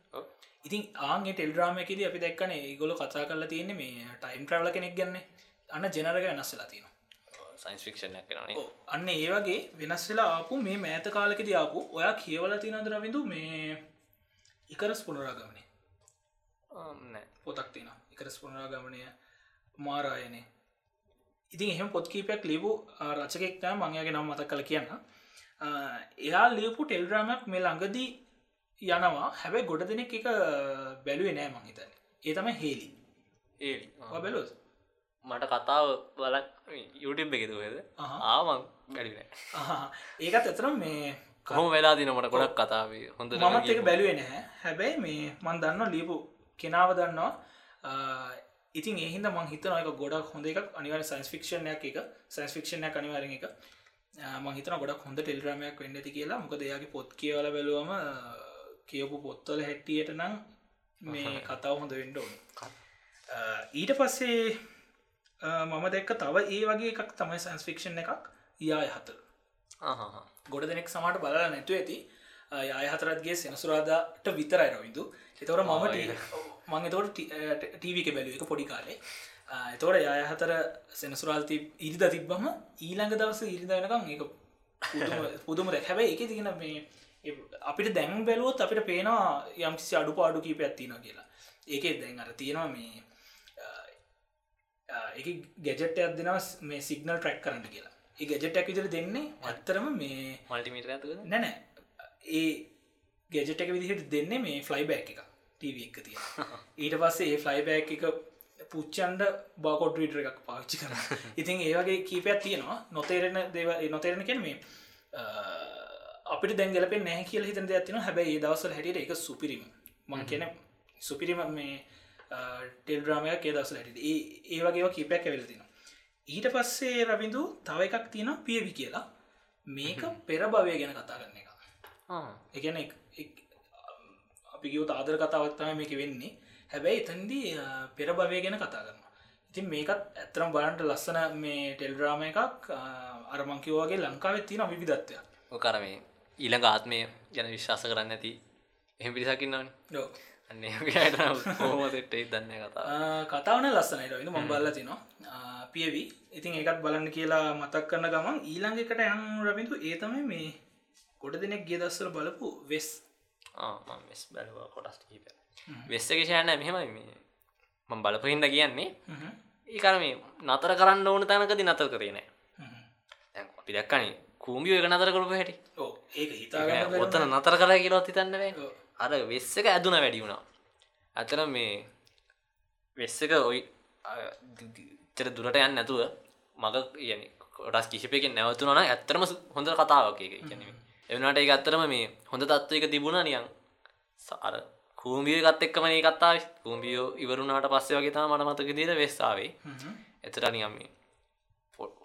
ඉතින් ආගේ ටෙල්ඩ්‍රාමයකද අපි දැක්කන ගොල කතා කරලා තියන්නේ මේ ටයිම් ට්‍රවල කෙනෙක් ගන්න. අන්න ජනරක වෙනස්සලා තින සයින්ස් ෆික්ෂණ කරන අන්න ඒ වගේ වෙනස් වෙලා ආපු මේ මෑත කාලකෙද ආපු ඔයා කියවල තිනදරවිඳු මේ ඉකරස් පුනරාගමනේ පොතක් තින එකරස් පුනරාගමනය මාරායනය ඉතින් එහෙම පොත් කීපයක් ලිබූ රචකෙක්තා මංයාගේ නම් මතක් කල කියන්න. එයා ලියපු ටෙල්ඩ්‍රාමක් මේ ළඟදී යනවා. හැබැයි ගොඩ දෙනෙක් එක බැලුවේ නෑ මංහිතන ඒ තම හේලි. ඒ බැලොත් මට කතාව බල යුටම් එකතුවද ආමං වැඩින ඒකත් ඇතරම් මේ කොහොම වෙලා දිනමට ගොඩක් කතාවේ හොඳ මමත් එක බැලුවේ නැහැ හැබැයි මේ මන් දන්න ලිපු කෙනාව දන්නවා. ඉතින් එහිද මං හිතන එක ගොඩක් හොඳ එක අනිවර සයින්ස් ෆික්ෂණයක් එක සයින්ස් ෆික්ෂණයක් අනිවාරෙන එක මහිතන ගොඩක් හොඳ ටෙල්රමයක් වෙන්න ඇති කියලා. මොක දෙයාගේ පොත් කියවල බැලුවම කියපු පොත්තල හැටියට නම් මේ කතාව හොඳ වෙන්ඩ ඕන. ඊට පස්සේ මම දැක්ක තව ඒ වගේ එකක් තමයි සයින්ස් ෆික්ෂන් එකක්. යාය හතර ගොඩ දෙනෙක් සමට බලලා නැතු ඇති යාය හතරත්ගේ සෙනසුරාදාට විතරයි රවිදු එතවර මම මං එතවට ටීවි එක බැලුව එක පොඩි කාලේ. එතවට යාය හතර සෙනසුරාල්ති ඉරිද තිබ්බම ඊළඟ දවස ඉරිදනකම් ඒ පුදුම දැ හැබැයි එක තිගෙන මේ අපිට දැන් බැලුවොත් අපිට පේනවා යම්කිසි අඩු පාඩු කීප ඇත්තින කියලා. ඒකේ දැන් අර තියෙනවා මේ එක ගැජෙට් අදදිනස් මේ සිගනල් ට්‍රක් කරට කියලා. ඒ ගැජෙට්ක් විදිර දෙන්නේ ඇත්තරම මේ මල්ටිමීට ඇතු නැනෑ ඒ ගැජෙට් එක විදිහට දෙන්නේ මේ ෆ්ලයි බෑක් එක ටව එක තිය ඊට පස්සේ ඒ ෆ්ලයි බෑක් එක පුච්චන්ඩ බාකොඩ් රීටර එකක් පාච්චි කර ඉතින් ඒවගේ කීපයක් තියෙනවා. නොතේරෙන දේව නොතේරෙන කෙන මේ අපිට දැන්ගලප නෑ කියල හිතන ඇතින හැබැයි දවසල් හැටියට එක සුපිරිම. මං කියන සුපිරිම මේ ටෙල්ඩ්‍රාමයක් ඒ දවසල හැට ඒ වගේ කීපයක් ඇවෙලතින ඊට පස්සේ රබිඳු තව එකක් තියෙන පියවි කියලා. මේක පෙර භවය ගැන කතා කරන එක එකන අපි ගියවත ආදර කතාවත්තම මේක වෙන්නේ. හැබැයි එතන්දී පෙර භවය ගැන කතා කරන ඉතින් මේකත් ඇතරම් බලන්ට ලස්සන මේ ටෙල්ඩ්‍රාම එකක් අරමංකිවගේ ලංකාවෙත් තියෙන විවිධත්වයක් කරමේ ඊළඟ ආත්මය ගැන විශ්වාස කරන්න ඇති එහෙම පිරිසකින්නවන හෝමතෙට්ට දන්න කතා කතාවන ලස්සනයට ඉන්න මම් බල්ල තිනවා පියවි ඉතින් ඒකත් බලන්න කියලා මතක් කරන ගමන් ඊළඟ එකට යම් රබිඳු ඒතමයි මේ ගොඩ දෙනෙක් ගේ දස්සල බලපු වෙස්. වෙස් බැලවා කොටස් කීප වෙස්සකෂයන්න මෙහෙමයි මේ. මං බලපහින්ද කියන්නේ. ඒකර මේ නතර කරන්න ඕන තැනකති නතර කරන අපි දක්කනේ කූම්ිය එක නතර කරපු හැටි. ඒක හිතා ඔත්තන නතර කර කියලොත් හිතන්නවේ අර වෙස්ස එක ඇදුන වැඩි වුණා. ඇතන මේ වෙස්ස එක ඔයි චර දුරට යන්න නැතුව මග යන කොටස් කිසිපයකින් නැවතුනන ඇත්තරම හොඳ කතාවක් එක කියන එවනට ඒ අත්තරම මේ හොඳ තත්ව එක තිබුණ නියන් සාර කූම්බිය ගත් එක්කම මේ කත්තාව කූම්බියෝ ඉවරුණාට පස්සේ වගේ තම මට මතක දිර වෙස්සාවේ එතට නියම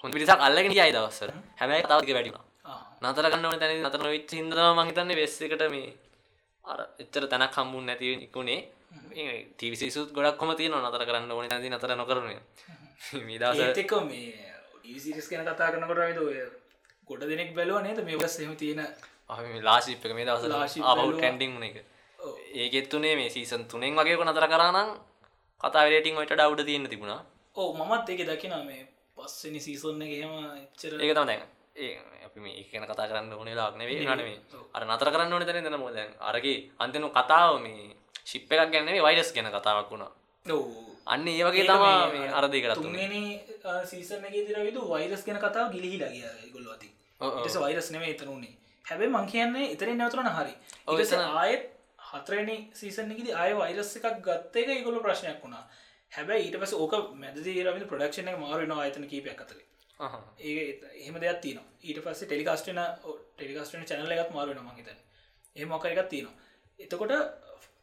හොන් පිරිසක් අල්ලගෙන යයි දවස්සර හැබැයි කතාවක වැඩිුණා නතර කන්න තැන නතර විච් හිදම මහිතන්නේ වෙස්ස එකට මේ අර එච්චර තැනක් හම්බුන් නැති ඉකුණේ. ටිවිසිසුත් ගොඩක් කොම තියන නතර කරන්න ඕන නැති නතර නොකරන මිදස ඒතක මේ ඩීසිරිස් ගැන කතා කරනකොට විද ගොඩ දෙනෙක් බැලුව නේද? මේ වස් එම තියෙන ලාශිප් එක මේ දවස ආපහු. ටැන්ඩිං එක. ඒකෙත්තුනේ මේ සීසන් තුනෙන් වගේ නතර කරනම් කතා වලටින් ඔට ඩව්ඩ තියෙන තිබුණා. ඕ මමත් ඒක දකින මේ පස්සනි සීසන්න එහෙම එච්චර ඒක තම දැන්. ඒ අපි මේ එකන කතා කරන්න ඕනේ ලාක්න වේ මේ අර නතර කරන්න ඕන තැන දෙන මොද අරගේ අන්තනු කතාව මේ ශිප් එකක් ගැන්නේ වයිරස් ගැන කතාවක් වුණා අන්න ඒ වගේ තමා මේ අරදයකරත් තුන්ගනි සීසන දිර විදු වෛරස් ගැන කතාව ගිලිහිලා කිය ගොල්ල ඇති ටස වෛරස් නෙම එතනුනේ හැබැයි මං කියන්නේ එතරෙන් නැවතුරන හරි. ඔස ආයත් හතරනි සීසනකිද අය වෛරස් එකක් ගත්ත එක ඉගොල ප්‍රශ්නයක් වුණා. හැබැයි ඊට පස ඕක මැදදී රවිද ප්‍රඩක්ෂණ මාරුවෙන ආයතන කීපයක් අතරේ. ඒ එහෙම දෙයක් තින ඊට පස්සේ ටෙලිකාස්ටන ටෙලිකාස්ටන චැනල එකත් මාරුවෙන මහිතන් ඒ මොකර එකක් තියෙනවා. එතකොට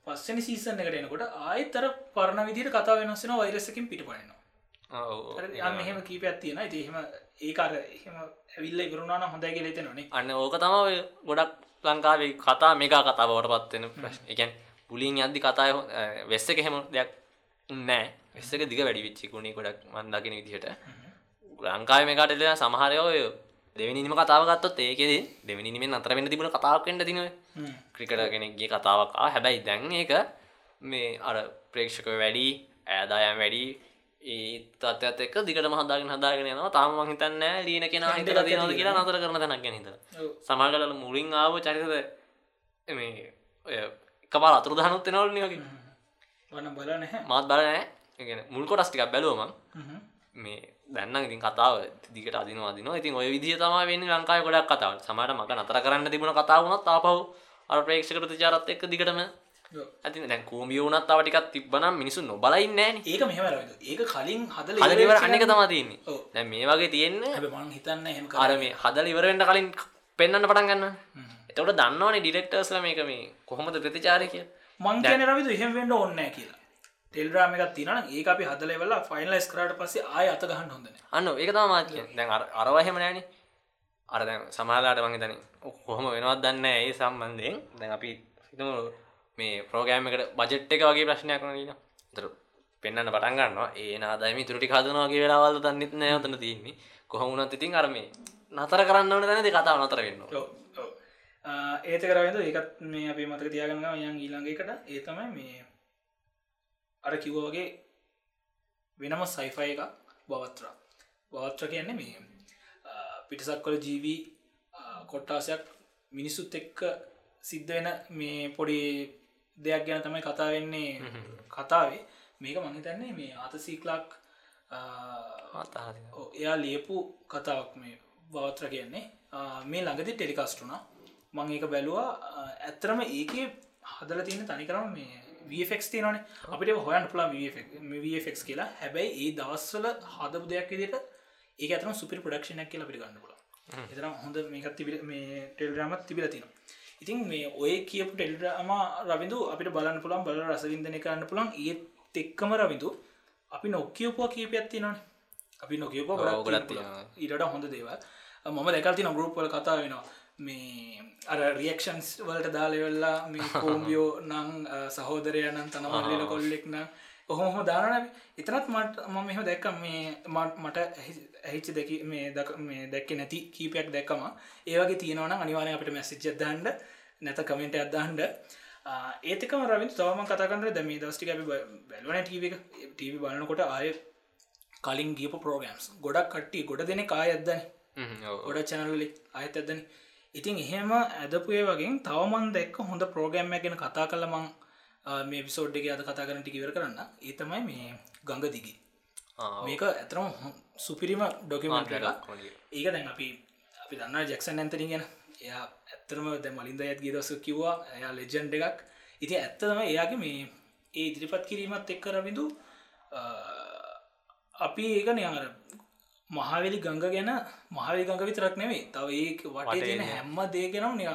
පස්සනි සීසන එකට එනකොට ආයතර පරණ විදිට කතා වෙනස්සෙන වෛරසකින් පිට පයනවා මෙහම කීපයක් තියෙන ඉතිහෙම ඒකාර එහෙම ඇවිල්ල ඉවරුණාන හොඳයි කියල තෙනනේ අන්න ඕක තම ගොඩක් ලංකාවේ කතා මේකා කතාවට පත්වෙන ප්‍රශ් එකන් පුලින් අද්දි කතාය වෙස්ස එක හෙම දෙයක් නෑ වෙස්සක දිග වැඩි විච්චිකුණේ ගොඩක් මන්දකින විදිහට. ලංකාව මේකට සමහරයෝය දෙවනිම කතාව ගත්තොත් ඒකෙද දෙවනිීමෙන් අතර වෙන්න තිබුණ කතාවක් වෙන්න තිනව ක්‍රිකට කෙනෙක්ගේ කතාවක් හැබැයි දැන් ඒක මේ අර ප්‍රේක්ෂක වැඩි ඇදායම් වැඩි ඒ තත්ත් එක් දිකට මහදාගෙන හදාගෙන යනවා. තාම මහිතන්න ලියන කෙන හිතල තියනද කියලා නතර කරන තැනක් ගැනහිත සමාගලල මුලින් ආව චරිතද මේ ඔය එකපාර අතුරු දහනුත් එනවලනි වගේ. වන්න බල නැහැ. මාත් බලනෑ මුල් කොටස්ටිකක් බැලුවම මේ දැන්න ඉතින් කතාව දිකට අදිනවා දින ඉතින් ඔය විදිහ තම වෙන්න ලංකාය ගොඩක් කතාව සමට මක නතර කරන්න තිබුණ කතාවුණත් ආපහු අර ප්‍රේක්ෂක ප්‍රතිචාරත් එක්ක දිගටම ඇති දැන් කූමිය වුණත් තවටිකත් තිබ්බනම් මිනිසු නොබලයින්න ෑන ඒක මෙහම රවිද ඒක කලින් හදල හදලිවර අන්නක තමා තියන්නේ. ඔව්. දැ මේ වගේ තියෙන්න මං හිතන්න එහෙම අර මේ හදල ඉවරෙන්ට කලින් පෙන්න්න පටන් ගන්න එතවට දන්නවනේ ඩිරෙක්ටර්ස්ල මේක මේ කොහොමද ප්‍රතිචාරය කිය මං කියන රවිදු එහෙම වෙන්ඩ ඔන්න කියලා ටෙල්රාම එකක් තින ඒ අපි හදල වෙලා ෆයින්ලස් කරට පස්සේ ආය අත ගහන්න හොඳන අන්න ඒක තම මාත් කිය දැන් අර- අරවහෙම නෑන අර දැන් සමාලාට මගේ තන කොහොම වෙනවත් දන්න ඒ සම්බන්ධයෙන්. දැන් අපි හිතමු මේ ප්‍රෝගෑම එකට බජට් එක වගේ ප්‍රශ්නයක් නීන තර පෙන්න්න පටන් ගන්නවා. ඒ නාදම තුරටි හදනවාගේ වෙලාවල් දන්නෙත් නෑතන තියන්නේ. කොහොමුණත් ඉතින් අරම නතර කරන්න ඕන තැනති කතාව නතර වෙන්න ඒත කරවෙද ඒකත් මේ අපේ මතක තියාගන්න යන් ඊළඟකට ඒ තමයි මේ අර කිව්ව වගේ වෙනම සයිෆය එක බවත්‍ර. බවත්‍ර කියන්නේ මේ පිටසක් කොල ජීවී කොට්ටාසයක් මිනිස්සුත් එක්ක සිද්ධ වෙන මේ පොඩි දෙයක් ගැන තමයි කතා වෙන්නේ කතාවේ. මේක මහිතන්නේ මේ ආතසීක්ලක් එයා ලියපු කතාවක් මේ බවත්‍ර කියන්නේ. මේ ළඟදි ටෙලිකස්ටුනා මං ඒක බැලුවා ඇත්තරම ඒක හදල තියෙන තනිකරම මේ වෆෙක් තියනන අපිට හොයන් පුලා වෆෙක් කියලා. හැබැයි ඒ දවස්වල හදපු දෙයක් විදිට ඒ අතම සුපි ප්‍රඩක්ෂණයක් කියලා පිට ගන්න පුල එතරම් හොඳ මේකත් තිබි මේ ටෙල්රාමත් තිබිල තින ඉතින් මේ ඔය කියපු ටෙල්රාම රවිදු අපිට බලන්න පුළන් බල රසවින්දනය කරන්න පුළන් ඒත් එක්කම රවිදු අපි නොක්කියපුවා කීපයක් තිනන අපි නොකියප ඔව්, ගොඩක් තියෙනවා. ඊට හොඳ දේවල්. මම දැකල්තින ගරුප්වල කතා වෙනවා මේ අර රියක්ෂන්ස් වලට දාලවෙල්ලා මේ කෝම්බියෝ නං සහෝදරයනන් තනවල්ලල කොල්ලෙක්න ඔහොම දානන එතනත් මට මම මෙහ දැක්ක. මේ මට මට ඇහිච්ච දෙක මේ දක මේ දැක්ක නැති කීපයක් දැක්කම. ඒවගේ තියෙනවන අනිවාරය අපට මැසිච්ච දහන්ඩ නැත කමෙන්ට අදහන්ඩ ඒතකම රවින් තවම කතාකන්න දැම දස්ටික බැලවන ටව ටව බලනකොට ආය කලින් ගියප ප්‍රෝගම්ස් ගොඩක් කට්ටි ගොඩ දෙන කාය අදන්න ගොඩ චැනල්ලි අයත් ඇදන ඉතින් එහෙම ඇදපුේ වගේ තවමන් දැක්ක හොඳ ප්‍රෝගෑම්ම ගැන කතා කළ මං විසෝඩ්ඩක අද කතා කරන ටිකිවර කරන්න ඒ තමයි මේ ගඟ දිගි මේක ඇතරම සුපිරිම ඩොකිමන්ට ඒක දැන් අපි අපි දන්න ජෙක්සන් ඇන්තරින් ගැන. එයා ඇත්තරම දැ මලින්ද ඇත් ගේදස කිව්වා එයා ලෙජන්ඩ එකක්. ඉති ඇත්තම එයාගේ මේ ඒ ඉදිරිපත් කිරීමත් එක්කර විදු අපි ඒකන අර මහවෙලි ගංග ගැන මහවි ගඟ විතරක් නෙවේ තව ඒ වටේ තියෙන හැම්ම දේගෙනම් නිය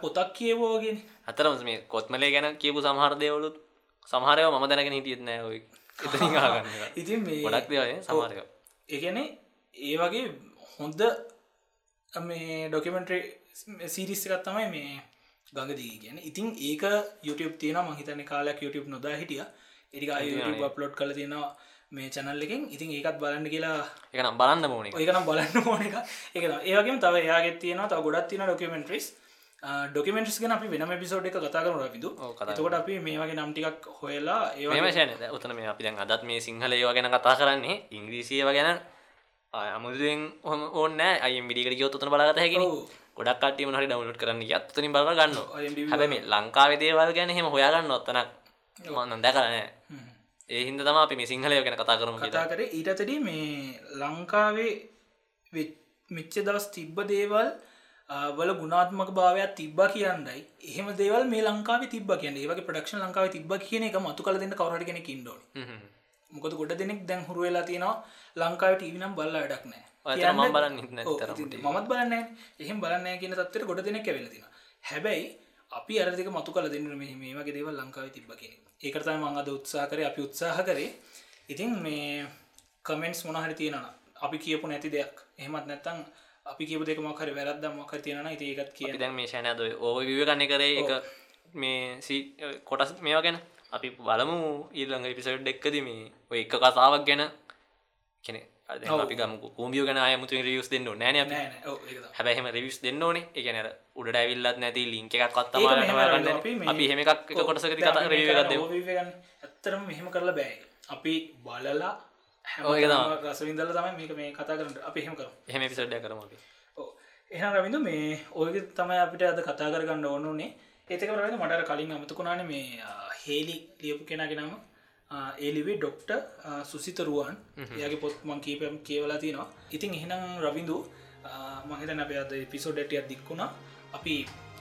පොතක් කියවෝගෙන අතරම මේ කොත්මලේ ගැන කියපු සමහර දේවලුත් සමහරයව ම දැනගෙන හිටියත් නෑ ඔය. ඉතින් මේ ගොඩක් දේවල් සමහරක ඒගැන ඒ වගේ හොඳ මේ ඩොකමෙන්ට්‍රේ සිරිස් එකත් තමයි මේ ගඟදී ගැන ඉතින් ඒක YouTube තියෙන මහිතන කාලයක් YouTube නොදා හිටිය. එඩික අප්ලෝඩ් කල තියෙනවා මේ චැනල් එකෙන්. ඉතින් ඒකත් බලන්න කියලා එකනම් බලන්න මෝන ඒකනම් බලන්න ඕන එක. එක ඒවගේ තව එයාගෙත් තියෙනවා තව ගොඩත් තියෙන ඩොකමෙන්ට්‍රිස් ඩොකමෙන්ටස් ගෙන අපි වෙනම පිසෝඩ් එක කතා කරු රවිදු. එතකොට අපි මේ වගේ නම්ටිකක් හොයලා ඒ මෙම ශනද උතන මේ අපි දැන් අදත් මේ සිංහල ඒවා ගැන කතා කරන්නේ. ඉංග්‍රීසියව ගැන අමුදුවෙන් හොම ඕන්න අය මිඩිකට ගියොත් උතන බලගත හැකිෙන ඔව්. ගොඩක් කටීම හරි ඩවලට් කරන්න අත්තනින් බල ගන්න IMDb හැබ මේ ලංකාවේ දේවල් ගැන හෙම හොයාගන්න ඔත්තනක් මන්න දැකරනෑ ඒ හින්ද තම අපි මේ සිංහලය ගැන කතා කරම කතා කරේ ඊටතඩි මේ ලංකාවේ මිච්ච දවස් තිබ්බ දේවල් වල ගුණාත්මක භාවයක් තිබ්බ කියන්නයි එහෙම දේවල් මේ ලංකාව තිබ කියන ඒවගේ ප්‍රඩක්ෂන් ලංකාව තිබ කියන එක මතු කල දෙන්න කවරට කෙනෙ ඉන්ඩෝ මොකද ගොඩ දෙනෙක් දැන් හුරු වෙලා තියෙනවා ලංකාව ටීවිනම් බල්ල වැඩක් නෑ මමත් බලන්න එහෙම බලන්න කියන තත්වට ගොඩ දෙනෙක් ඇවෙලතින හැබැයි අපි අරදික මතු කල දෙන්න මේ මේ වගේ දේවල් ලංකාව තිබ්බ කියෙන ඒකරතයි මං අද උත්සා කරේ. අපි උත්සාහ කරේ ඉතින් මේ කමෙන්ට්ස් මොනහරි තියෙනවා අපි කියපු නැති දෙයක්. එහෙමත් නැත්තං අපි කියපු දෙක මොකරි වැරද්ද මොකර තියෙන ඉති ඒකත් කියන දැන් මේ ශනද ඕ විවකන්න කරේ. එක මේ කොටස් මේවා ගැන. අපි බලමු ඊළඟ පිසට් එක්කද මේ ඔය එක කතාවක් ගැන. කෙනෙ අපි ගම කූමිය ගැන අයමුතු රියස් දෙන්න නෑන. හැබැහෙම රිවිස් දෙන්න ඕනේ. එකනර උඩ ඇවිල්ලත් නැති ලිංක එකක් කත්තම අපි හෙම එකක් කොටසක ඇත්තරම මෙහෙම කරලා බෑ. අපි බලලා හැම තමයි. රසවින්දල තමයි මේක මේ කතා කරට අපි එහෙම කරමු. එහෙම පිසඩ්ඩ කරම එහ රවිඳ මේ ඔයක තමයි අපිට අද කතා කරගන්න ඕනුනේ ඒතක රවිඳ මටර කලින් අමතකුණාන මේ හේලි ලියපු කෙනගෙනම ඒලිවේ ඩොක්ට සුසිතරුවන් එයාගේ පොත් මං කීපම් කියවලා තියෙනවා. ඉතින් එහෙනම් රවිඳු මහිත නැපයද පිසෝඩටිය දික්ුණා අපි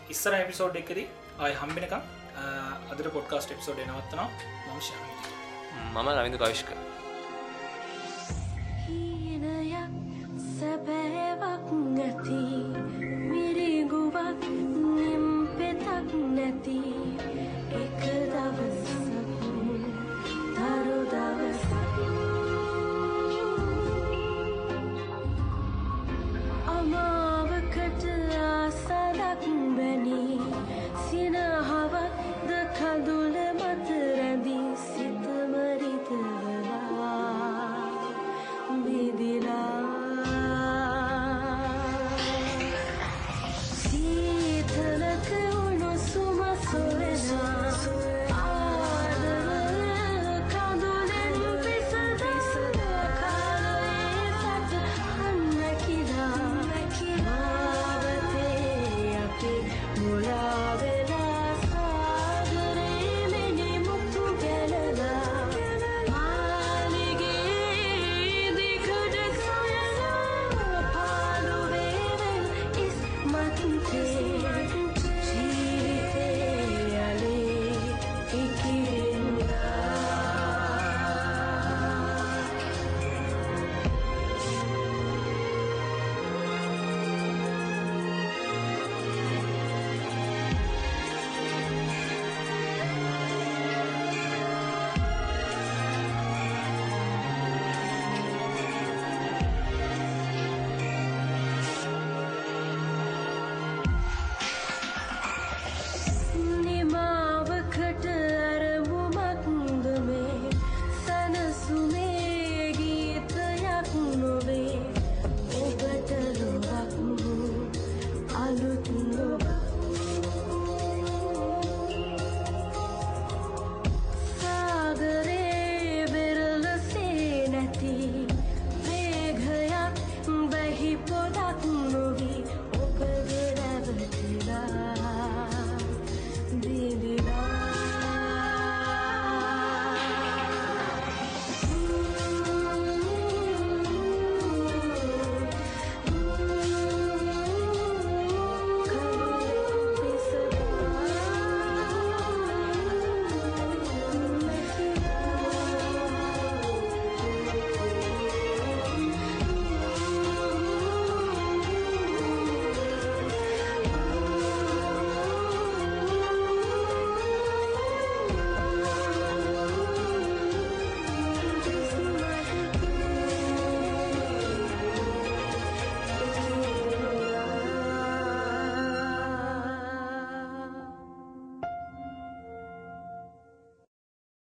ඉස්සර එපිසෝඩ් එකකරි ආය හම්බෙනකම් අදර පොඩ්කාස්ට එප්සෝඩ් නවත්තනවා මංශ මම රවිඳු කවිශ්ක සැබෑවක් නැති මිරිගුවක් නිම් පෙතක් නැතිී.